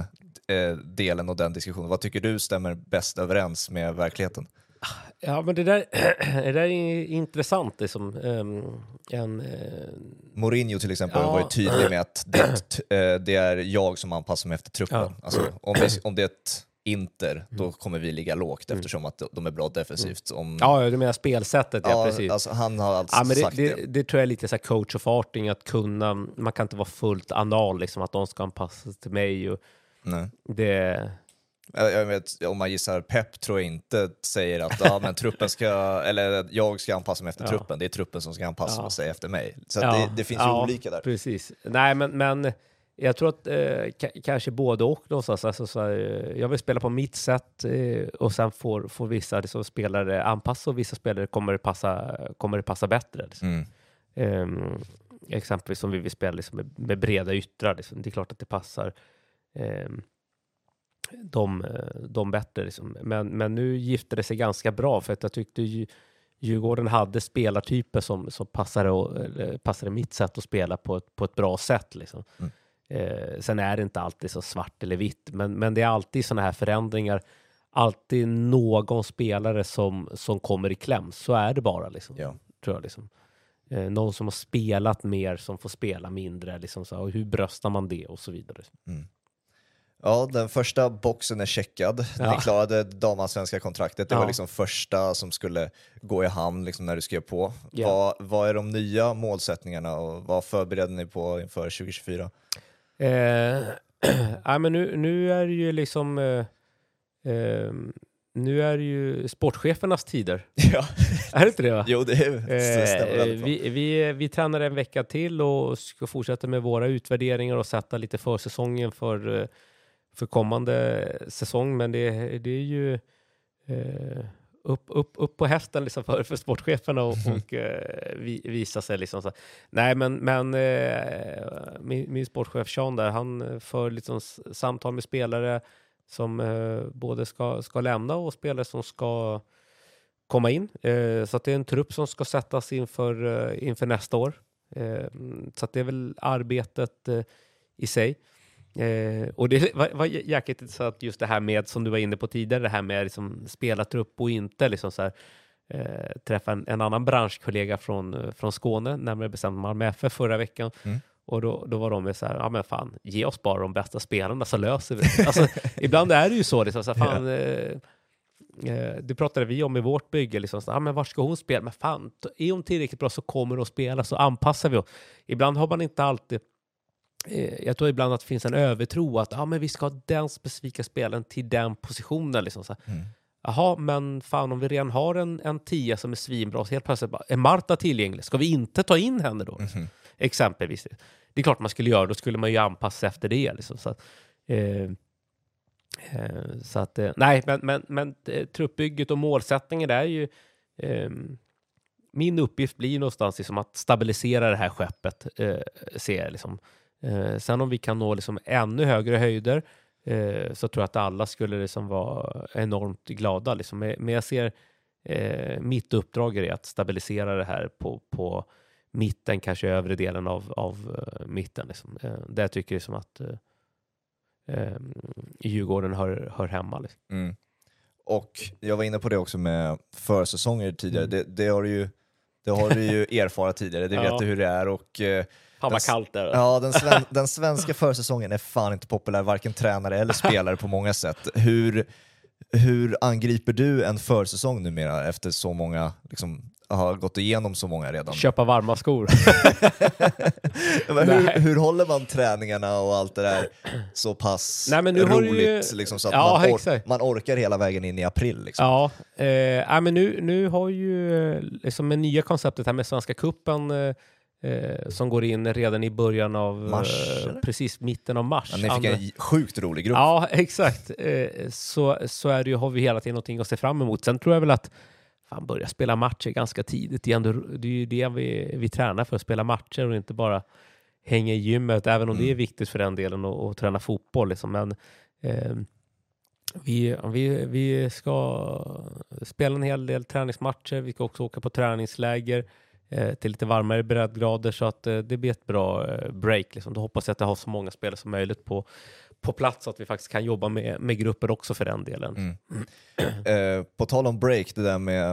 eh, delen och den diskussionen? Vad tycker du stämmer bäst överens med verkligheten? Ja, men det där, *clears throat* det där är intressant. Liksom. En, eh, Mourinho till exempel Ja. var ju tydlig med att det, eh, det är jag som anpassar mig efter truppen. Ja. Mm. Alltså, om, det, om det är ett Inter, då kommer vi ligga lågt eftersom att de är bra defensivt. Om, ja, du menar spelsättet, ja, ja, precis. alltså, han har alltså Ja, men det, sagt det. det, det tror jag är lite så coach of arting, att kunna, man kan inte vara fullt anal, liksom, att de ska anpassa sig till mig. Och Nej. det, Jag, vet, om man gissar Pep tror jag inte säger att ja, men truppen ska, *laughs* eller jag ska anpassa mig efter Ja. truppen, det är truppen som ska anpassa Ja. sig efter mig. Så Ja, det, det finns ju olika där. Precis. Nej, men, men jag tror att eh, ka- kanske både och någonstans. Alltså, så här, eh, jag vill spela på mitt sätt eh, och sen får, får vissa liksom, spelare anpassa och vissa spelare kommer det passa, kommer det passa bättre. Liksom. Mm. Ehm, exempelvis om vi vill spela liksom, med, med breda yttrar. Liksom. Det är klart att det passar ehm, dem, eh, dem bättre. Liksom. Men, men nu gifte det sig ganska bra för att jag tyckte ju, Djurgården hade spelartyper som, som passade, och, passade mitt sätt att spela på ett, på ett bra sätt. Liksom. Mm. Eh, sen är det inte alltid så svart eller vitt, men, men det är alltid sådana här förändringar. Alltid någon spelare som, som kommer i kläm. Så är det bara. Liksom Ja. tror jag. Liksom. Eh, någon som har spelat mer som får spela mindre. Liksom, så, och hur bröstar man det och så vidare. Ja, den första boxen är checkad. Ja. Ni klarade damallsvenska kontraktet. Det Ja. var liksom första som skulle gå i hamn liksom när du skrev på. Ja. Vad, vad är de nya målsättningarna och vad förbereder ni på inför 2024? Eh, *clears throat* ja, men nu, nu är det ju liksom... Eh, eh, nu är det ju sportchefernas tider. *laughs* Ja, Är det inte det? Va? jo det, är, det Eh, vi, vi, vi tränar en vecka till och ska fortsätta med våra utvärderingar och sätta lite försäsongen för, eh, för kommande säsong. Men det, det är ju eh, upp, upp, upp på hästen liksom för, för sportcheferna och, och eh, vi, visa sig. Liksom så. Nej, men, men eh, min, min sportchef Sean där, han för liksom samtal med spelare som eh, både ska, ska lämna och spelare som ska komma in. Eh, så det är en trupp som ska sättas inför, eh, inför nästa år. Så det är väl arbetet i sig. Eh, och det *laughs* var, var jäkligt intressant just det här med, som du var inne på tidigare, det här med liksom spelartrupp och inte liksom så här, eh, träffa en, en annan branschkollega från, eh, från Skåne, närmare bestämt Malmö FF förra veckan. Mm. Och då, då var de med så här, ja men fan, ge oss bara de bästa spelarna så löser vi det. Alltså, *laughs* ibland är det ju så, liksom, så här, fan, eh, Eh, det pratade vi om i vårt bygge. Liksom, så, ah, men var ska hon spela? Men fan, är hon tillräckligt bra så kommer hon att spela, så anpassar vi oss. Ibland har man inte alltid... Eh, jag tror ibland att det finns en övertro att ah, men vi ska ha den specifika spelaren till den positionen. Liksom, så. Mm. Jaha, men fan om vi redan har en, en tia som är svinbra, så helt plötsligt bara, är Marta tillgänglig? Ska vi inte ta in henne då? Liksom? Mhm. Exempelvis. Det är klart man skulle göra, då skulle man ju anpassa sig efter det. Liksom, så att, eh, eh, så att, eh, nej, men, men, men truppbygget och målsättningen är ju... Min uppgift blir någonstans liksom att stabilisera det här skeppet, eh, ser jag. Liksom. Eh, sen om vi kan nå liksom ännu högre höjder eh, så tror jag att alla skulle liksom vara enormt glada. Liksom. Men jag ser eh, mitt uppdrag är att stabilisera det här på, på mitten, kanske övre delen av, av uh, mitten. Liksom. Uh, där jag tycker liksom att uh, uh, Djurgården hör, hör hemma. Liksom. Mm. Och jag var inne på det också med försäsonger tidigare. Mm. Det, det har du ju, det har du ju *laughs* erfarat tidigare, det Ja. vet du hur det är. Och, eh, Fan vad kallt det ja, den, sven, *laughs* den svenska försäsongen är fan inte populär, varken tränare eller *laughs* spelare på många sätt. Hur, hur angriper du en försäsong numera efter så många, liksom, har gått igenom så många redan? Köpa varma skor. *laughs* Hur, hur håller man träningarna och allt det där så pass Nej, men nu du ju- roligt liksom, så att Ja, man, or- man orkar hela vägen in i april? Liksom. Ja, eh, men nu, nu har ju eh, liksom med nya konceptet här med Svenska Cupen eh, eh, som går in redan i början av Mars, eh, precis mitten av mars. Ja, ni fick en sjukt rolig grupp. Ja, *laughs* exakt. Eh, så, så är det ju, har vi hela tiden någonting att se fram emot. Sen tror jag väl att fan, börja spela matcher ganska tidigt. Det är, ändå, det är ju det vi, vi tränar för, att spela matcher och inte bara hänga i gymmet, även om det är Mm. viktigt för den delen att, träna fotboll. Liksom. Men eh, vi, vi, vi ska spela en hel del träningsmatcher. Vi ska också åka på träningsläger eh, Eh, till lite varmare breddgrader så att eh, det blir ett bra eh, break. Liksom. Då hoppas jag att jag har så många spelare som möjligt på, på plats så att vi faktiskt kan jobba med, med grupper också för den delen. Mm. *clears throat* Eh, på tal om break, det där med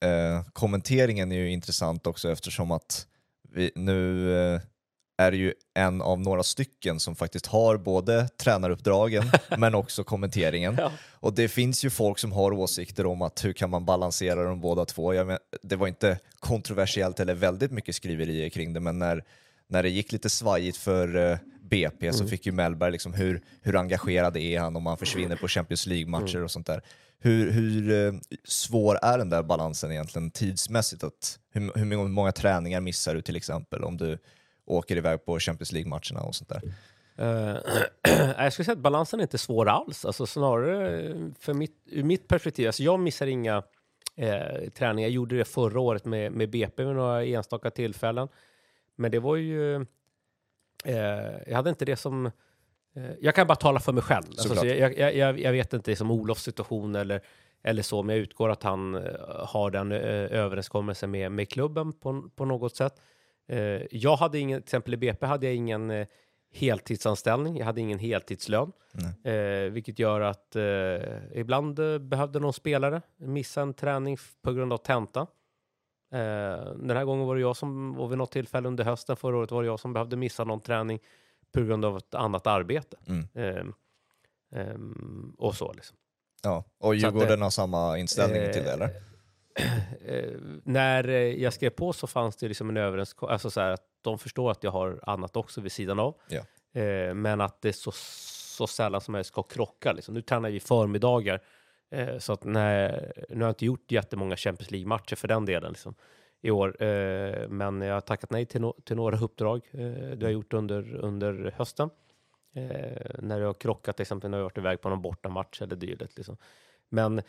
eh, kommenteringen är ju intressant också eftersom att vi, nu eh, är ju en av några stycken som faktiskt har både tränaruppdragen *laughs* men också kommenteringen. Ja. Och det finns ju folk som har åsikter om att hur kan man balansera de båda två. Jag men, det var inte kontroversiellt eller väldigt mycket skriverier kring det, men när, när det gick lite svajigt för eh, BP så fick ju Mellberg liksom hur, hur engagerad är han om han försvinner på Champions League-matcher och sånt där. Hur, hur eh, svår är den där balansen egentligen tidsmässigt? Att, hur, hur många träningar missar du till exempel om du åker iväg på Champions League-matcherna och sånt där? Eh, *clears throat* jag skulle säga att balansen är inte svår alls. Alltså snarare eh, för mitt, ur mitt perspektiv. Alltså jag missar inga eh, träningar. Jag gjorde det förra året med, med BP vid några enstaka tillfällen. Men det var ju... Eh, jag hade inte det som... Eh, jag kan bara tala för mig själv. Alltså, så jag, jag, jag, jag vet inte som Olofs situation eller, eller så, men jag utgår att han eh, har den överenskommelsen med, med klubben på, på något sätt. Eh, jag hade ingen, till exempel i BP hade jag ingen eh, heltidsanställning, jag hade ingen heltidslön, eh, vilket gör att ibland eh, behövde någon spelare missa en träning på grund av tenta. Den här gången var det jag som, och vid något tillfälle under hösten förra året var det jag som behövde missa någon träning på grund av ett annat arbete. Mm. Eh, ehm, och så liksom. Ja, och att Djurgården det- har samma inställning till det eller? Eh, när eh, jag skrev på så fanns det liksom en överenskommelse, alltså så här att de förstår att jag har annat också vid sidan av. Ja. Eh, men att det är så, så sällan som jag ska krocka. Liksom. Nu tränar vi förmiddagar. Eh, så att när, nu har jag inte gjort jättemånga Champions League-matcher för den delen liksom, i år. Eh, men jag har tackat nej till, no, till några uppdrag det har gjort under, under hösten. När jag har krockat, till exempel när jag har varit iväg på någon bortamatch eller dylikt. Liksom. Men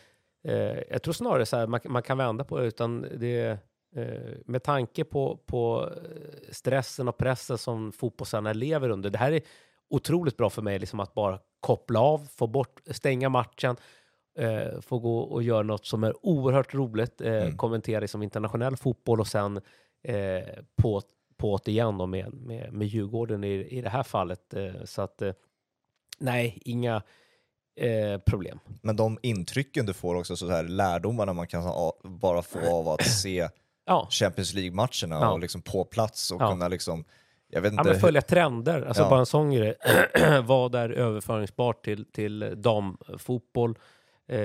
eh, jag tror snarare så här, man, man kan vända på det, utan det eh, med tanke på, på eh, stressen och pressen som fotbollstränare lever under. Det här är otroligt bra för mig, liksom att bara koppla av, få bort, stänga matchen, eh, få gå och göra något som är oerhört roligt, eh, Mm. kommentera liksom internationell fotboll och sen eh, på, på det igen då med, med, med Djurgården i, i det här fallet. Så att nej, inga eh, problem. Men de intrycken du får också, så här, lärdomarna man kan ha, bara få av att se *clears throat* Ja, Champions League-matcherna Ja. och liksom på plats och Ja. kunna liksom, jag vet ja inte, men följa trender. Alltså Ja. bara en sån grej. *clears throat* Vad är överföringsbart till, till damfotboll? Eh,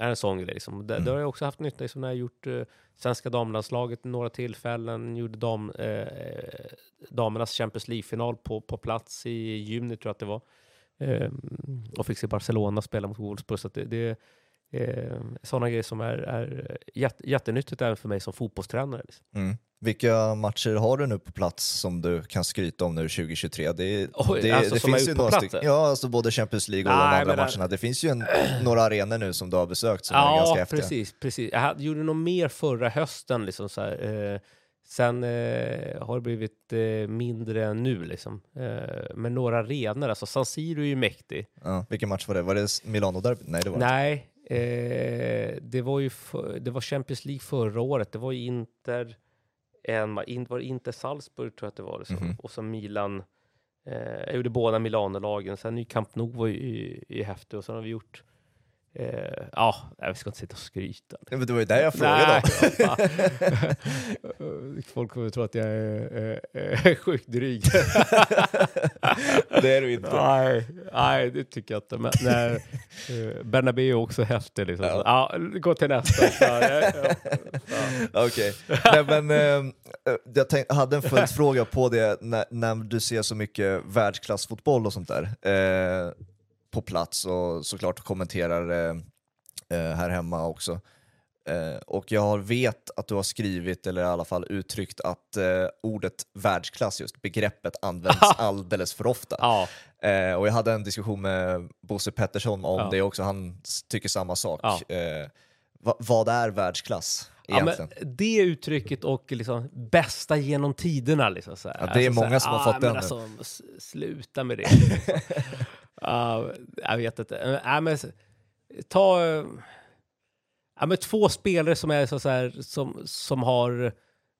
är en sån grej. Liksom. Det, Mm. det har jag också haft nytta i när jag gjort eh, svenska damlandslaget några tillfällen. Gjorde dam, eh, damernas Champions League-final på, på plats i juni tror jag att det var. Eh, och fick se Barcelona spela mot Wolfsburg. Så det, det är eh, sådana grejer som är, är jätte, jättenyttigt även för mig som fotbollstränare. Liksom. Mm. Vilka matcher har du nu på plats som du kan skryta om nu 2023? Det, Oj, det, alltså det är finns ju några stycken. Ja, alltså både Champions League och Nej, de andra men- matcherna. Det finns ju en, några arenor nu som du har besökt som är Ja, ganska häftiga. precis, precis. Jag hade, gjorde nog mer förra hösten. Liksom, så här, eh, sen eh, har det blivit eh, mindre än nu. Liksom. Eh, men några arenor, alltså San Siro är ju mäktig. Ja. Vilken match var det? Var det Milano-derby? Nej, det var Nej, eh, det var ju för, det var Champions League förra året. Det var ju Inter, en, var det Inter Salzburg tror jag att det var. Det, Mhm. Och så Milan. Eh, jag gjorde båda Milano-lagen. Sen är ju Camp Nou var ju, ju, ju häftig och sen har vi gjort Eh, ja, nej, vi ska inte sitta och skryta. inte. Men det var ju där jag frågade. Nej. *laughs* Folk kommer tro att jag är eh, eh, sjukt dryg. *laughs* det är du inte. nej, nej, det tycker jag inte. Men nej, eh, Bernabéu är också häftig. Liksom. Ja. Ja. gå till nästa. Ja, ja, ja. *laughs* Okej. Nej, men, eh, jag tänk, hade en följdfråga på det när, när du ser så mycket världsklassfotboll och sånt där eh, på plats och såklart kommenterar eh, eh, här hemma också. Eh, och jag vet att du har skrivit, eller i alla fall uttryckt, att ordet världsklass, just begreppet, används *laughs* alldeles för ofta. Ja, och jag hade en diskussion med Bosse Pettersson om Ja. det också, han tycker samma sak. Ja. Va, vad är världsklass ja, egentligen? men det uttrycket och liksom bästa genom tiderna. Liksom, så här. Ja, det är Alltså, så många som har ah, fått den. Alltså, sluta med det. *laughs* Ja, jag vet inte. Nej, men, ta ja, men två spelare som, är så, så här, som, som har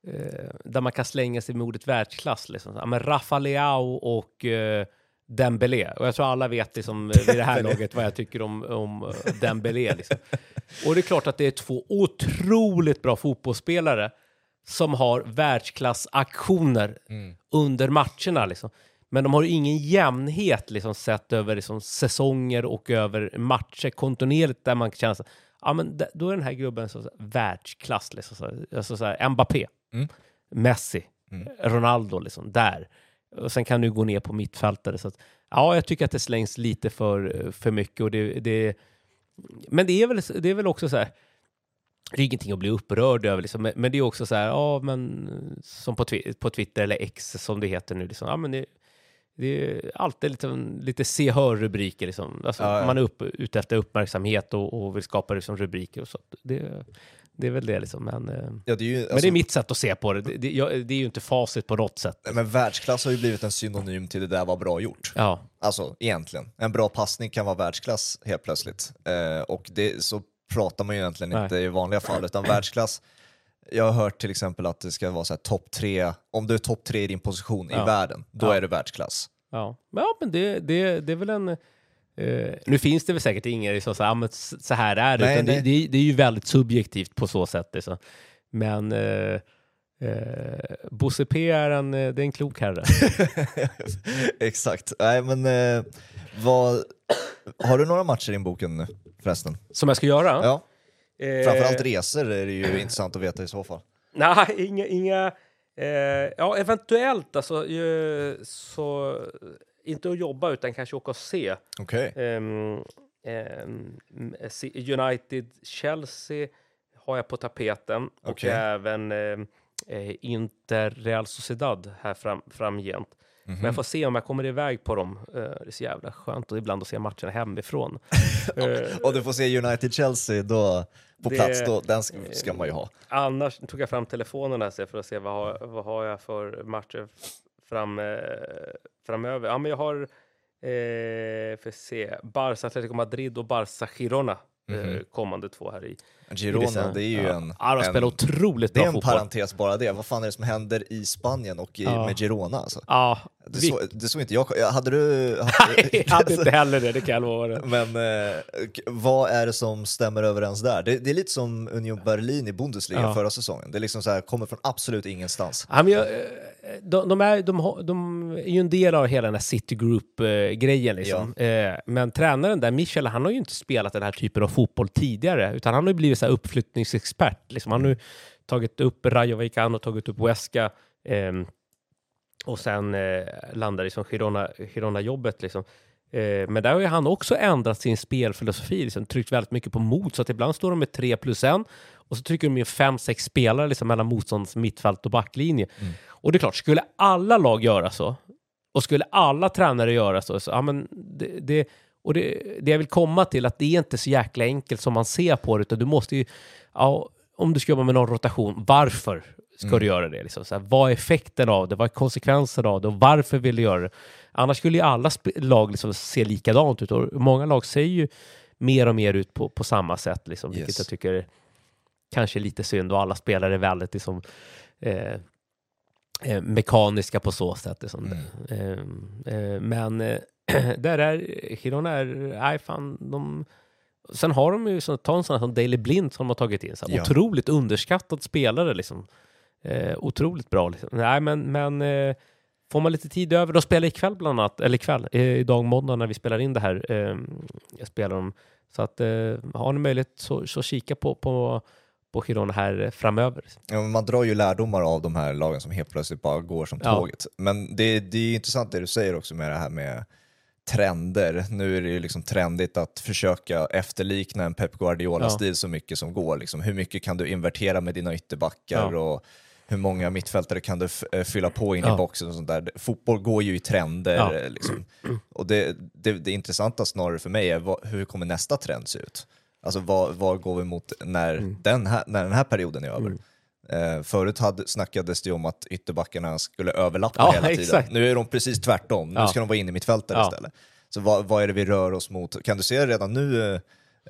eh, där man kan slänga sig med ordet världsklass. Liksom. Ja, men Rafa Leao och eh, Dembélé. Och jag tror alla vet liksom, vid det här laget vad jag tycker om, om eh, Dembélé. Liksom. Och det är klart att det är två otroligt bra fotbollsspelare som har världsklassaktioner under matcherna. Liksom. Men de har ju ingen jämnhet liksom, sett över liksom, säsonger och över matcher kontinuerligt där man känner sig, ja men då är den här gubben så, så, världsklass. Liksom, så, alltså, så här, Mbappé, Mm. Messi, Mm. Ronaldo, liksom, där. Och sen kan du gå ner på mittfältare. Så att, ja, jag tycker att det slängs lite för, för mycket. Och det, det, men det är, väl, det är väl också så här, det är ingenting att bli upprörd över, liksom. men, men det är också så här, ja, men som på, på Twitter eller X som det heter nu, liksom, ja, men det, det är alltid lite, lite se-hör-rubriker. Liksom. Alltså, Ja, ja. Man är upp, ute efter uppmärksamhet och, och vill skapa liksom, rubriker och så. Det, det är väl det, liksom. men, eh, Ja, det är ju, men det alltså, är mitt sätt att se på det. Det, det, det är ju inte facit på något sätt. men världsklass har ju blivit en synonym till det där var bra gjort. Ja, Alltså egentligen. En bra passning kan vara världsklass helt plötsligt. Eh, och det, så pratar man ju egentligen Nej. inte i vanliga fall, utan världsklass jag har hört till exempel att det ska vara så här topp tre, om du är topp tre i din position Ja. i världen, då Ja. är du världsklass. ja. ja men det, det, det är väl en... eh, nu finns det väl säkert ingen som säger att så så här är det, Nej, utan det, nej. det, det är ju väldigt subjektivt på så sätt. Liksom. Men eh, eh, Bosse P är en, eh, det är en klok herre. *laughs* Exakt. Nej, men eh, vad, har du några matcher i boken nu förresten? Som jag ska göra? Ja. Eh, Framförallt resor är det ju *clears throat* intressant att veta i så fall. Nej, inga... inga eh, ja, eventuellt alltså. eh, så, inte att jobba, utan kanske åka och se. Okej. Ehm, ehm, se- United, Chelsea har jag på tapeten. Och Okej. även ehm, eh, Inter, Real Sociedad här fram, framgent. Men jag får se om jag kommer iväg på dem. Eh, det är så jävla skönt och ibland att se matcherna hemifrån. *laughs* Eh, Och du får se United-Chelsea då, på Det- plats, då, den ska, ska man ju ha. Annars tog jag fram telefonen här för att se vad har, vad har jag för matcher fram, eh, framöver. Ja, men jag har, eh, för se, Barca Atletico Madrid och Barca Girona. Eh, kommande två här i i Girona, december. det är ju ja. en... Ja, de en spelar otroligt det är bra en fotboll. parentes bara det. Vad fan är det som händer i Spanien och i, Ja. med Girona? Alltså? Ja, Det, vi, så, det såg inte jag. hade du... *laughs* jag hade inte heller det, det kan jag lova. dig. Men eh, vad är det som stämmer överens där? Det, det är lite som Union Berlin i Bundesliga Ja. förra säsongen. Det är liksom så här, kommer från absolut ingenstans. Ja, men jag, eh, de, de, är, de, de är ju en del av hela den här City Group-grejen. Liksom. Eh, men tränaren där, Michel, han har ju inte spelat den här typen av fotboll tidigare, utan han har ju blivit så här uppflyttningsexpert. Liksom. Han har ju tagit upp Rayo Vallecano, tagit upp Huesca ehm, och sen eh, landar i som Girona, Girona-jobbet. Liksom. Eh, men där har ju han också ändrat sin spelfilosofi, liksom, tryckt väldigt mycket på mod, så att ibland står de med tre plus en och så trycker de fem, sex spelare liksom, mellan motståndets mittfält och backlinje. Och det är klart, skulle alla lag göra så, och skulle alla tränare göra så, så ja, men det, det, och det, det jag vill komma till, att det är inte så jäkla enkelt som man ser på det, utan du måste ju, ja, om du ska jobba med någon rotation, varför ska du göra det? Liksom? Så här, vad är effekten av det? Vad är konsekvensen av det? Och varför vill du göra det? Annars skulle ju alla lag liksom se likadant ut. Och många lag ser ju mer och mer ut på, på samma sätt, liksom, vilket Yes. jag tycker kanske är lite synd. Och alla spelare är väldigt liksom, eh, eh, mekaniska på så sätt. Liksom. Eh, eh, men eh, *clears throat* där är Girona är, nej fan, de Sen har de ju så, ta sån här som Daley Blind som de har tagit in. Så Ja. Otroligt underskattad spelare liksom. Eh, otroligt bra. Liksom. Nej, men, men eh, får man lite tid över, de spelar ikväll bland annat, eller ikväll, eh, idag måndag när vi spelar in det här. Eh, jag spelar dem. Så att eh, har ni möjlighet så, så kika på, på, på Girona här framöver. Ja, man drar ju lärdomar av de här lagen som helt plötsligt bara går som Ja. tåget. Men det, det är intressant det du säger också med det här med trender. Nu är det ju liksom trendigt att försöka efterlikna en Pep Guardiola-stil så mycket som går. Liksom. Hur mycket kan du invertera med dina ytterbackar Ja. och hur många mittfältare kan du eh, fylla på in i Ja. boxen och sånt där. Fotboll går ju i trender. Ja. eh, Liksom. Och det, det, det intressanta snarare för mig är vad, hur kommer nästa trend se ut? Alltså vad, vad går vi mot när, Mm. den, här, när den här perioden är över? Eh, förut hade, snackades det om att ytterbackarna skulle överlappa Ja, hela tiden. exakt. Nu är de precis tvärtom, nu Ja. ska de vara inne i mittfältare Ja. istället. Så vad, vad är det vi rör oss mot? Kan du se redan nu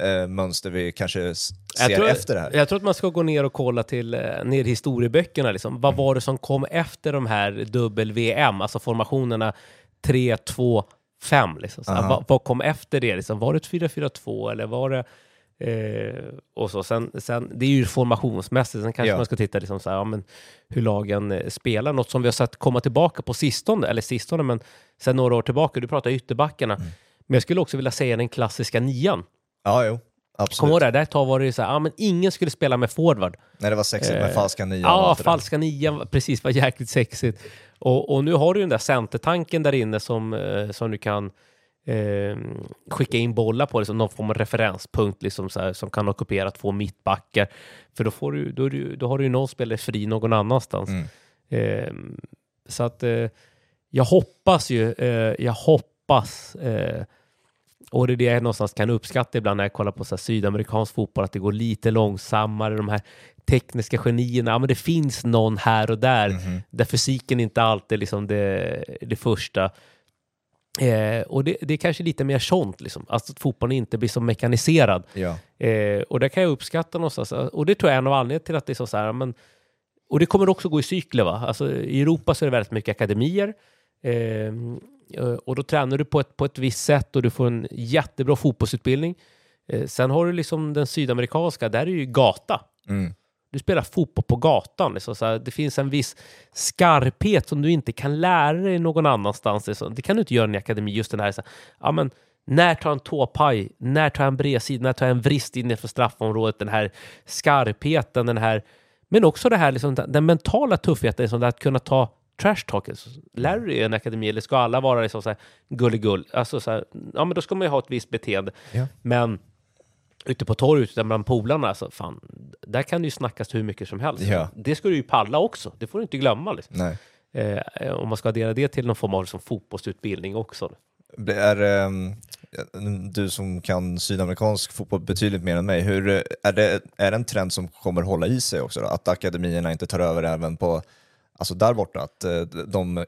eh, mönster vi kanske ser tror, efter det här? jag tror att man ska gå ner och kolla till eh, ner historieböckerna. Liksom. Vad var det som kom efter de här dubbel-VM, alltså formationerna 3, 2, 5? Liksom. Vad, vad kom efter det? Liksom? Var det ett 4-4-2 eller var det... Eh, och så. Sen, sen, det är ju formationsmässigt, sen kanske Ja. man ska titta liksom så här, ja, men hur lagen eh, spelar. Något som vi har sett komma tillbaka på sistone, eller sistone, men sen några år tillbaka. Du pratar ytterbackarna. Mm. Men jag skulle också vilja säga den klassiska nian. Ja, jo. Kommer Absolut. du ihåg det? Där ett tag var det ju så här, ja men ingen skulle spela med forward. När det var sexigt med Eh, falska nian Ja, falska nian, precis, var jäkligt sexigt. Och, och nu har du ju den där centertanken där inne som, eh, som du kan eh, skicka in bollar på, liksom någon form av referenspunkt liksom så här, som kan ockupera två mittbackar. För då, får du, då, du, då har du ju någon spelare fri någon annanstans. Mm. Eh, så att eh, jag hoppas ju, eh, jag hoppas eh, och det är det jag någonstans kan uppskatta ibland när jag kollar på så sydamerikansk fotboll, att det går lite långsammare, de här tekniska genierna, ja men det finns någon här och där, Mhm. där fysiken inte alltid är liksom det, det första. Eh, och det, det är kanske lite mer sånt, liksom. alltså att fotbollen inte blir så mekaniserad. Ja. Eh, och det kan jag uppskatta någonstans. Och det tror jag är en av anledningarna till att det är så, så här, men, och det kommer också gå i cykler. Va? Alltså, I Europa så är det väldigt mycket akademier. Eh, och då tränar du på ett, på ett visst sätt och du får en jättebra fotbollsutbildning. Eh, sen har du liksom den sydamerikanska, där är det ju gata. Mm. Du spelar fotboll på gatan. Liksom, så här, det finns en viss skarphet som du inte kan lära dig någon annanstans. Liksom. Det kan du inte göra i en akademi. Just den här, så här ja, men, när tar en tåpaj? När tar en bredsid? När tar en vrist innanför straffområdet? Den här skarpheten, den här... Men också det här, liksom, den mentala tuffheten, liksom, att kunna ta trash talkers. Lär du dig i en akademi eller ska alla vara liksom, så här, gulligull? Alltså, så här, ja, men då ska man ju ha ett visst beteende. Ja. Men ute på torget, ute bland polarna, alltså, fan, där kan det ju snackas hur mycket som helst. Ja. Det ska du ju palla också, det får du inte glömma. Liksom. Eh, om man ska addera det till någon form av liksom, fotbollsutbildning också. Det är um, du som kan sydamerikansk fotboll betydligt mer än mig. Hur, är, det, är det en trend som kommer hålla i sig också? Då? Att akademierna inte tar över även på, alltså där borta, att uh, de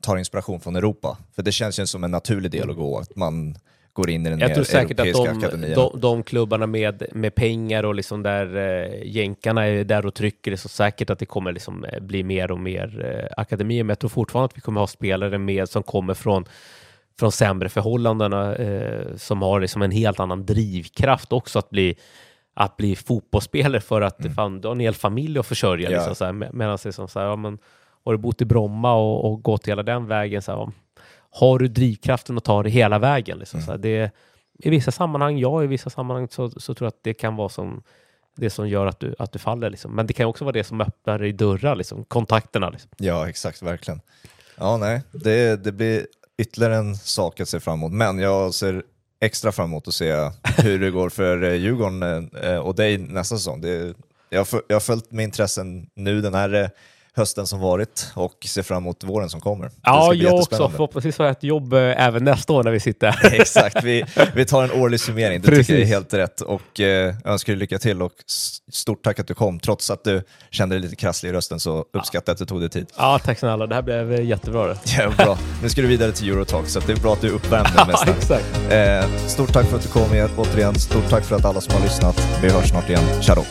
tar inspiration från Europa? För det känns ju som en naturlig del att gå, att man går in i den Jag tror säkert att de, de, de, klubbarna med, med pengar och liksom där eh, jänkarna är där och trycker, det så säkert att det kommer liksom eh, bli mer och mer eh, akademier. Men jag tror fortfarande att vi kommer ha spelare med som kommer från från sämre förhållandena eh, som har liksom en helt annan drivkraft också att bli att bli fotbollsspelare för att mm. fan, du har en hel familj att försörja. Ja. Liksom, Medan det är som så här, ja, men, har du bott i Bromma och, och gått hela den vägen, så här, har du drivkraften att ta det hela vägen? Liksom, mm. så här, det, I vissa sammanhang, ja, i vissa sammanhang så, så tror jag att det kan vara som det som gör att du, att du faller. Liksom. Men det kan också vara det som öppnar i dörrar, liksom, kontakterna. Liksom. Ja, exakt, verkligen. Ja, nej, det, det blir ytterligare en sak att se fram emot, men jag ser extra fram emot att se hur det går för eh, Djurgården eh, och dig nästa säsong. Det, jag, jag har följt med intressen nu den här eh, hösten som varit och ser fram emot våren som kommer. Ja, jag också. Förhoppningsvis har jag ett jobb eh, även nästa år när vi sitter. *laughs* Exakt, vi, vi tar en årlig summering. Det Precis. tycker jag är helt rätt och eh, önskar dig lycka till och stort tack att du kom. Trots att du kände dig lite krasslig i rösten så uppskattar jag att du tog dig tid. Ja, tack snälla. Det här blev eh, jättebra. Det. *laughs* Ja, bra. Nu ska du vidare till Eurotalk så det är bra att du är uppvärmd *laughs* ja, exakt. Eh, stort tack för att du kom igen, återigen. Stort tack för att alla som har lyssnat. Vi hörs snart igen. Tja då.